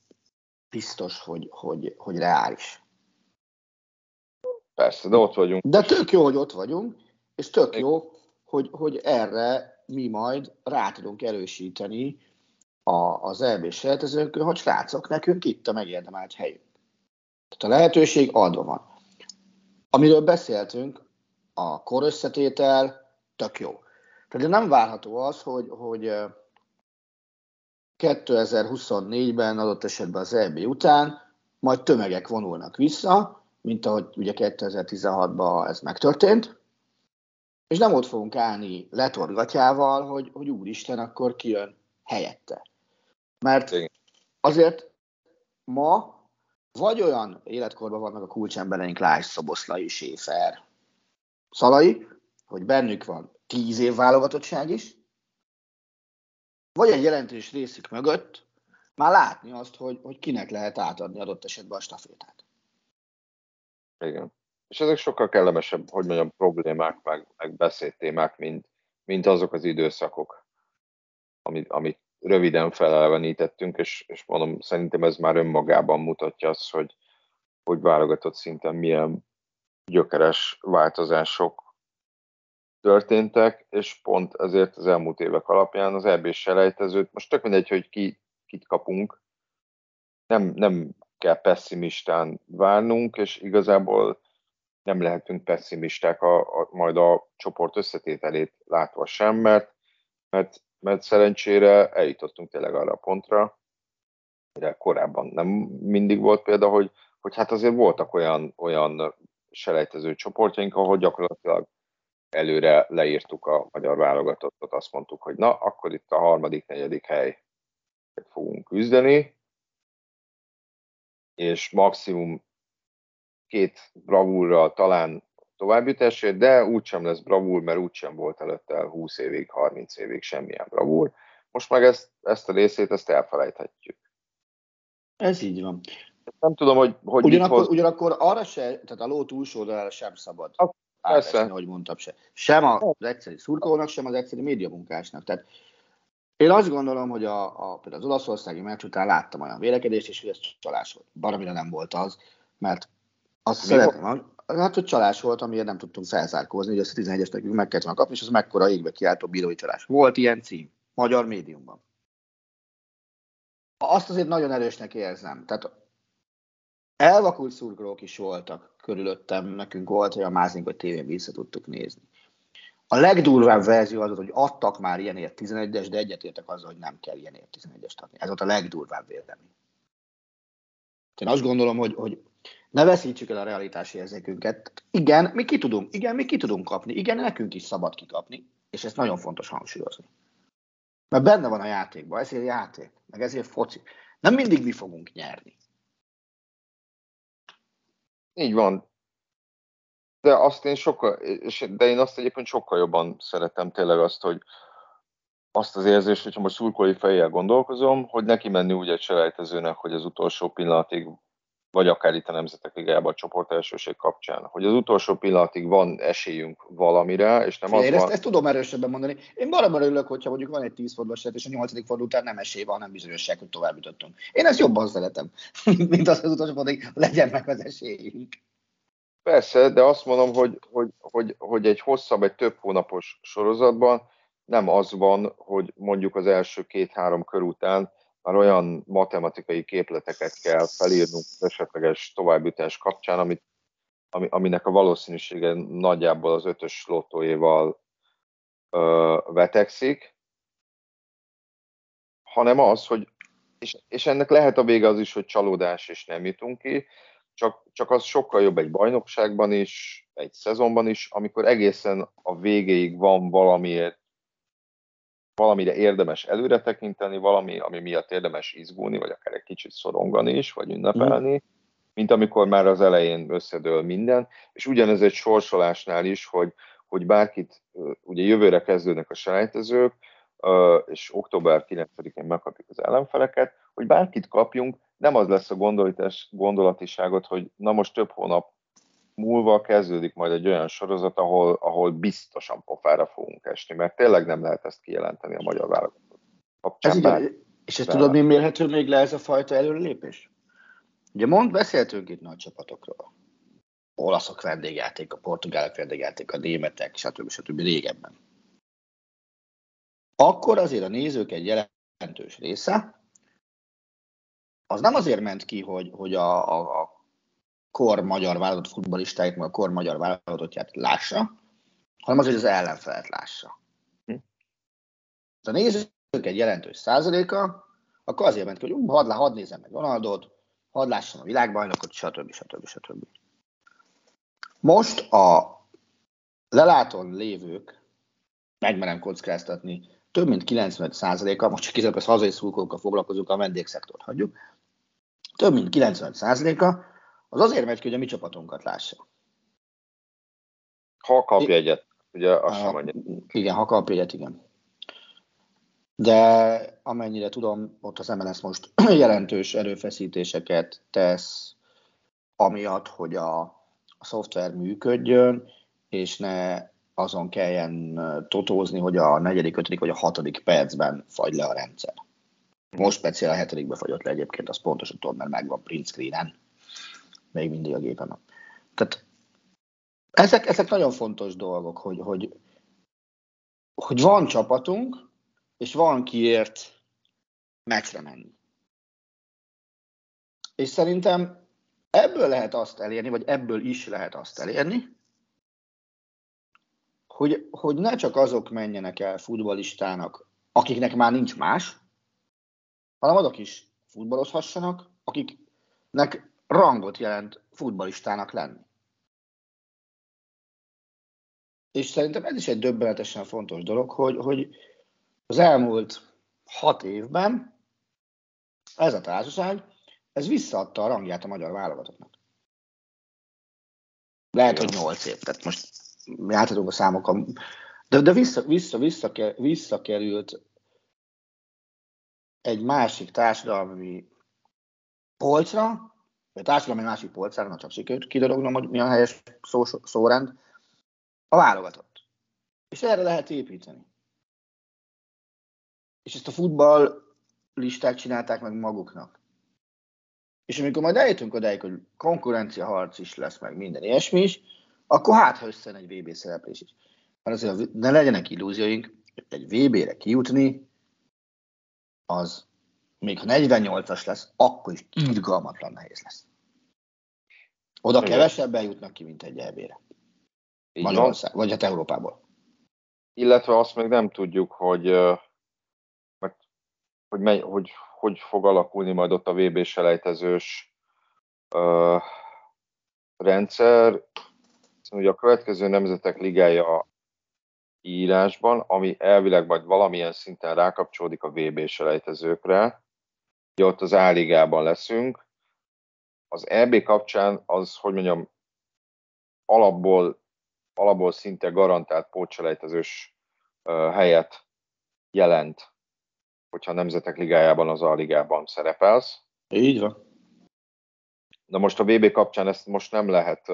biztos, hogy, hogy, hogy reális. Persze, de ott vagyunk. De tök jó, hogy ott vagyunk, és tök jó, hogy, hogy erre mi majd rá tudunk erősíteni a, az EB sejtezőkön, hogy srácok, nekünk itt a megérdemelt helyünk. Tehát a lehetőség adva van. Amiről beszéltünk, a korösszetétel tök jó. Tehát nem várható az, hogy, hogy 2024-ben adott esetben az EB után majd tömegek vonulnak vissza, mint ahogy ugye 2016-ban ez megtörtént, és nem ott fogunk állni letorgatjával, hogy, hogy úristen, akkor kijön helyette. Mert azért ma vagy olyan életkorban vannak a kulcsembereink, Lász, Szoboszlai, Séfer, Szalai, hogy bennük van tíz év válogatottság is, vagy egy jelentős részük mögött már látni azt, hogy, hogy kinek lehet átadni adott esetben a stafétát. Igen. És ezek sokkal kellemesebb, hogy mondjam, problémák, meg, meg beszédtémák, mint, mint azok az időszakok, amit, amit röviden felelvenítettünk, és, és mondom, szerintem ez már önmagában mutatja azt, hogy, hogy válogatott szinten milyen gyökeres változások történtek, és pont ezért az elmúlt évek alapján az eb selejtezőt, most tök mindegy, hogy ki, kit kapunk, nem, nem kell pessimistán várnunk, és igazából nem lehetünk pessimisták a, a, majd a csoport összetételét látva sem, mert, mert, mert szerencsére eljutottunk tényleg arra a pontra, mire korábban nem mindig volt példa, hogy, hogy hát azért voltak olyan, olyan selejtező csoportjaink, ahol gyakorlatilag előre leírtuk a magyar válogatottat, azt mondtuk, hogy na, akkor itt a harmadik, negyedik hely fogunk küzdeni, és maximum két bravúrral talán továbbjutásért, de úgysem lesz bravúr, mert úgysem volt előtte 20 évig, 30 évig semmilyen bravúr. Most meg ezt, ezt a részét, ezt elfelejthetjük. Ez így van. Nem tudom, hogy, hogy ugyanakkor, hoz... ugyanakkor arra se, tehát a ló túlsó oldalára sem szabad. A, persze. Átesni, ahogy mondtam se. Sem az egyszerű szurkolónak, sem az egyszerű médiamunkásnak. Tehát én azt gondolom, hogy a, a, például az olaszországi meccs után láttam olyan vélekedést, és hogy ez csalás volt. Baromira nem volt az, mert azt szeretném, hát, hogy csalás volt, amiért nem tudtunk felzárkózni, hogy ezt a 11-es nekünk meg kellett kapni, és az mekkora égbe kiáltó bírói csalás. Volt ilyen cím, magyar médiumban. Azt azért nagyon erősnek érzem. Tehát elvakult szurkolók is voltak körülöttem, nekünk volt olyan mázink, hogy tévén vissza tudtuk nézni. A legdurvább verzió az, hogy adtak már ilyenért 11-es, de egyetértek azzal, hogy nem kell ilyenért 11-est adni. Ez volt a legdurvább vélemény. Én azt gondolom, hogy, hogy ne veszítsük el a realitási érzékünket. Igen, mi ki tudunk, igen, mi ki tudunk kapni, igen, nekünk is szabad kikapni, és ezt nagyon fontos hangsúlyozni. Mert benne van a játékban, ezért játék, meg ezért foci. Nem mindig mi fogunk nyerni. Így van. De azt én sokkal, de én azt egyébként sokkal jobban szeretem tényleg azt, hogy azt az érzést, hogyha most szurkolói fejjel gondolkozom, hogy neki menni úgy egy selejtezőnek, hogy az utolsó pillanatig vagy akár itt a Nemzetek Ligájában a csoport elsőség kapcsán, hogy az utolsó pillanatig van esélyünk valamire, és nem Fél, az ezt, ezt tudom erősebben mondani. Én valami örülök, hogyha mondjuk van egy 10 fordulós és a 8. forduló után nem esély van, nem bizonyosság, hogy tovább jutottunk. Én ezt jobban szeretem, *laughs* mint az, az utolsó fordulóig legyen meg az esélyünk. Persze, de azt mondom, hogy, hogy, hogy, hogy egy hosszabb, egy több hónapos sorozatban nem az van, hogy mondjuk az első két-három kör után már olyan matematikai képleteket kell felírnunk az esetleges továbbjutás kapcsán, amit, ami, aminek a valószínűsége nagyjából az ötös lottóéval ö, vetekszik, hanem az, hogy és, és ennek lehet a vége az is, hogy csalódás, és nem jutunk ki, csak, csak az sokkal jobb egy bajnokságban is, egy szezonban is, amikor egészen a végéig van valamiért valamire érdemes előre tekinteni, valami, ami miatt érdemes izgulni, vagy akár egy kicsit szorongani is, vagy ünnepelni, mm. mint amikor már az elején összedől minden. És ugyanez egy sorsolásnál is, hogy, hogy bárkit, ugye jövőre kezdődnek a selejtezők, és október 9-én megkapjuk az ellenfeleket, hogy bárkit kapjunk, nem az lesz a gondolatiságot, hogy na most több hónap múlva kezdődik majd egy olyan sorozat, ahol, ahol biztosan pofára fogunk esni, mert tényleg nem lehet ezt kijelenteni a magyar válogatott kapcsán. és ezt tudod, mi mérhető még le ez a fajta előrelépés? Ugye mond, beszéltünk itt nagy csapatokról. Olaszok vendégjáték, a portugálok vendégjáték, a németek, stb. stb. régebben. Akkor azért a nézők egy jelentős része, az nem azért ment ki, hogy, hogy a, a, a kor magyar válogatott futballistáit, meg a kor magyar válogatottját lássa, hanem azért, hogy az ellenfelet lássa. Hm. A nézők egy jelentős százaléka, akkor azért ment ki, hogy uh, hadd, hadd nézem meg Ronaldot, hadd lássam a világbajnokot, stb. stb. stb. Most a leláton lévők, megmerem kockáztatni, több mint 95%-a, most csak kizárólag az hazai szurkolókkal foglalkozunk, a vendégszektort hagyjuk, több mint 95%-a az azért megy ki, hogy a mi csapatunkat lássa. Ha kap jegyet, ugye azt sem mondja. Igen, ha kap jegyet, igen. De amennyire tudom, ott az MLS most *clears throat* jelentős erőfeszítéseket tesz, amiatt, hogy a, a szoftver működjön, és ne azon kelljen totózni, hogy a negyedik, ötödik vagy a hatodik percben fagy le a rendszer. Most speciál a hetedikbe fagyott le egyébként, az pontosan tudom, mert megvan print screenen. Még mindig a gépen. Tehát ezek, ezek nagyon fontos dolgok, hogy, hogy, hogy van csapatunk, és van kiért meccsre menni. És szerintem ebből lehet azt elérni, vagy ebből is lehet azt elérni, hogy, hogy ne csak azok menjenek el futbalistának, akiknek már nincs más, hanem azok is futballozhassanak, akiknek rangot jelent futbalistának lenni. És szerintem ez is egy döbbenetesen fontos dolog, hogy, hogy az elmúlt hat évben ez a társaság, ez visszaadta a rangját a magyar válogatottnak. Lehet, hogy nyolc év, tehát most játszhatunk a számokon, de, de vissza, vissza, vissza, visszakerült egy másik társadalmi polcra, vagy társadalmi másik polcára, na csak sikerült kidorognom, hogy mi a helyes szó, szórend, a válogatott. És erre lehet építeni. És ezt a futball listát csinálták meg maguknak. És amikor majd eljutunk odáig, hogy konkurencia harc is lesz, meg minden ilyesmi is, akkor hát, ha összejön egy VB szereplés is. Mert azért ne legyenek illúzióink, egy VB-re kijutni, az még ha 48-as lesz, akkor is irgalmatlan nehéz lesz. Oda Igen. kevesebben jutnak ki, mint egy EB-re. Magyarország, vagy hát Európából. Illetve azt még nem tudjuk, hogy, hogy, mely, hogy, hogy fog alakulni majd ott a VB selejtezős uh, rendszer. Ugye a következő nemzetek ligája írásban, ami elvileg majd valamilyen szinten rákapcsolódik a VB selejtezőkre. Ugye ott az A-ligában leszünk. Az EB kapcsán az, hogy mondjam, alapból, alapból szinte garantált pótselejtezős helyet jelent, hogyha a Nemzetek Ligájában, az A-ligában szerepelsz. Így van. Na most a VB kapcsán ezt most nem lehet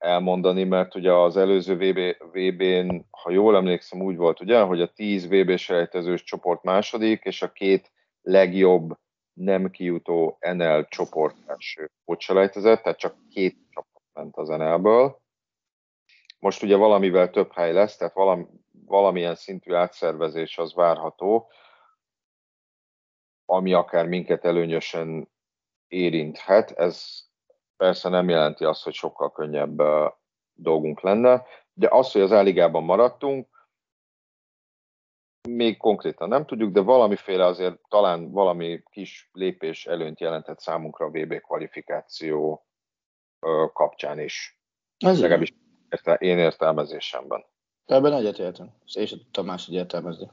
elmondani, mert ugye az előző VB, VB-n, ha jól emlékszem, úgy volt, ugye, hogy a 10 VB selejtezős csoport második, és a két legjobb nem kijutó NL csoport első selejtezett, tehát csak két csoport ment az NL-ből. Most ugye valamivel több hely lesz, tehát valami, valamilyen szintű átszervezés az várható, ami akár minket előnyösen érinthet. Ez persze nem jelenti azt, hogy sokkal könnyebb dolgunk lenne, de az, hogy az eligában maradtunk, még konkrétan nem tudjuk, de valamiféle azért talán valami kis lépés előnyt jelentett számunkra a VB kvalifikáció kapcsán is. Ez Legalábbis érte, én értelmezésemben. Ebben egyetértem. És sem tudtam máshogy értelmezni.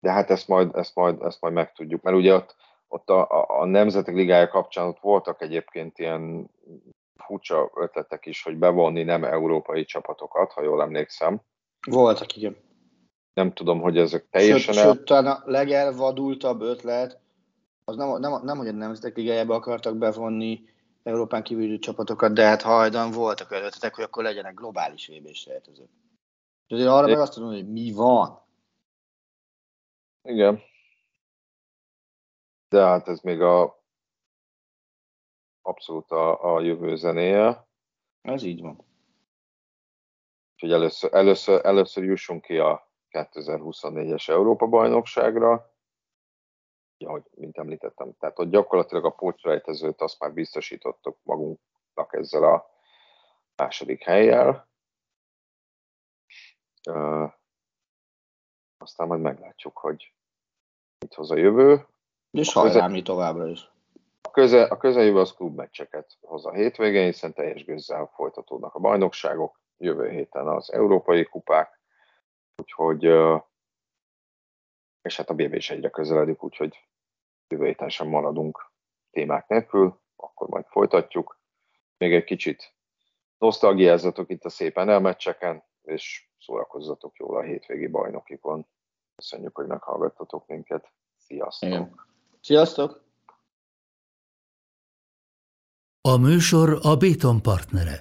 De hát ezt majd, ezt majd, ezt majd megtudjuk, mert ugye ott ott a, a, a Nemzetek Ligája kapcsán ott voltak egyébként ilyen furcsa ötletek is, hogy bevonni nem európai csapatokat, ha jól emlékszem. Voltak, igen. nem tudom, hogy ezek teljesen sőt, el... Sőt, talán a legelvadultabb ötlet, az nem, nem, nem hogy a Nemzetek Ligájába akartak bevonni Európán kívüli csapatokat, de hát hajdan voltak ötletek, hogy akkor legyenek globális vb sejtezők. És azért arra meg azt tudom, hogy mi van. Igen. De hát ez még a abszolút a, a jövő zenéje. Ez így van. Úgyhogy először, először, először jussunk ki a 2024-es Európa-bajnokságra. Ja, hogy, mint említettem, tehát hogy gyakorlatilag a pótrejtezőt azt már biztosítottuk magunknak ezzel a második helyjel. Uh, aztán majd meglátjuk, hogy mit hoz a jövő. És hajrá, mi továbbra is. A, köze, a közeljövő az klubmeccseket hoz a hétvégén, hiszen teljes gőzzel folytatódnak a bajnokságok, jövő héten az európai kupák, úgyhogy és hát a BB is egyre közeledik, úgyhogy jövő héten sem maradunk témák nélkül, akkor majd folytatjuk. Még egy kicsit nosztalgiázzatok itt a szép elmeccseken, és szórakozzatok jól a hétvégi bajnokikon. Köszönjük, hogy meghallgattatok minket. Sziasztok! Igen. Sziasztok! A műsor a Béton partnere.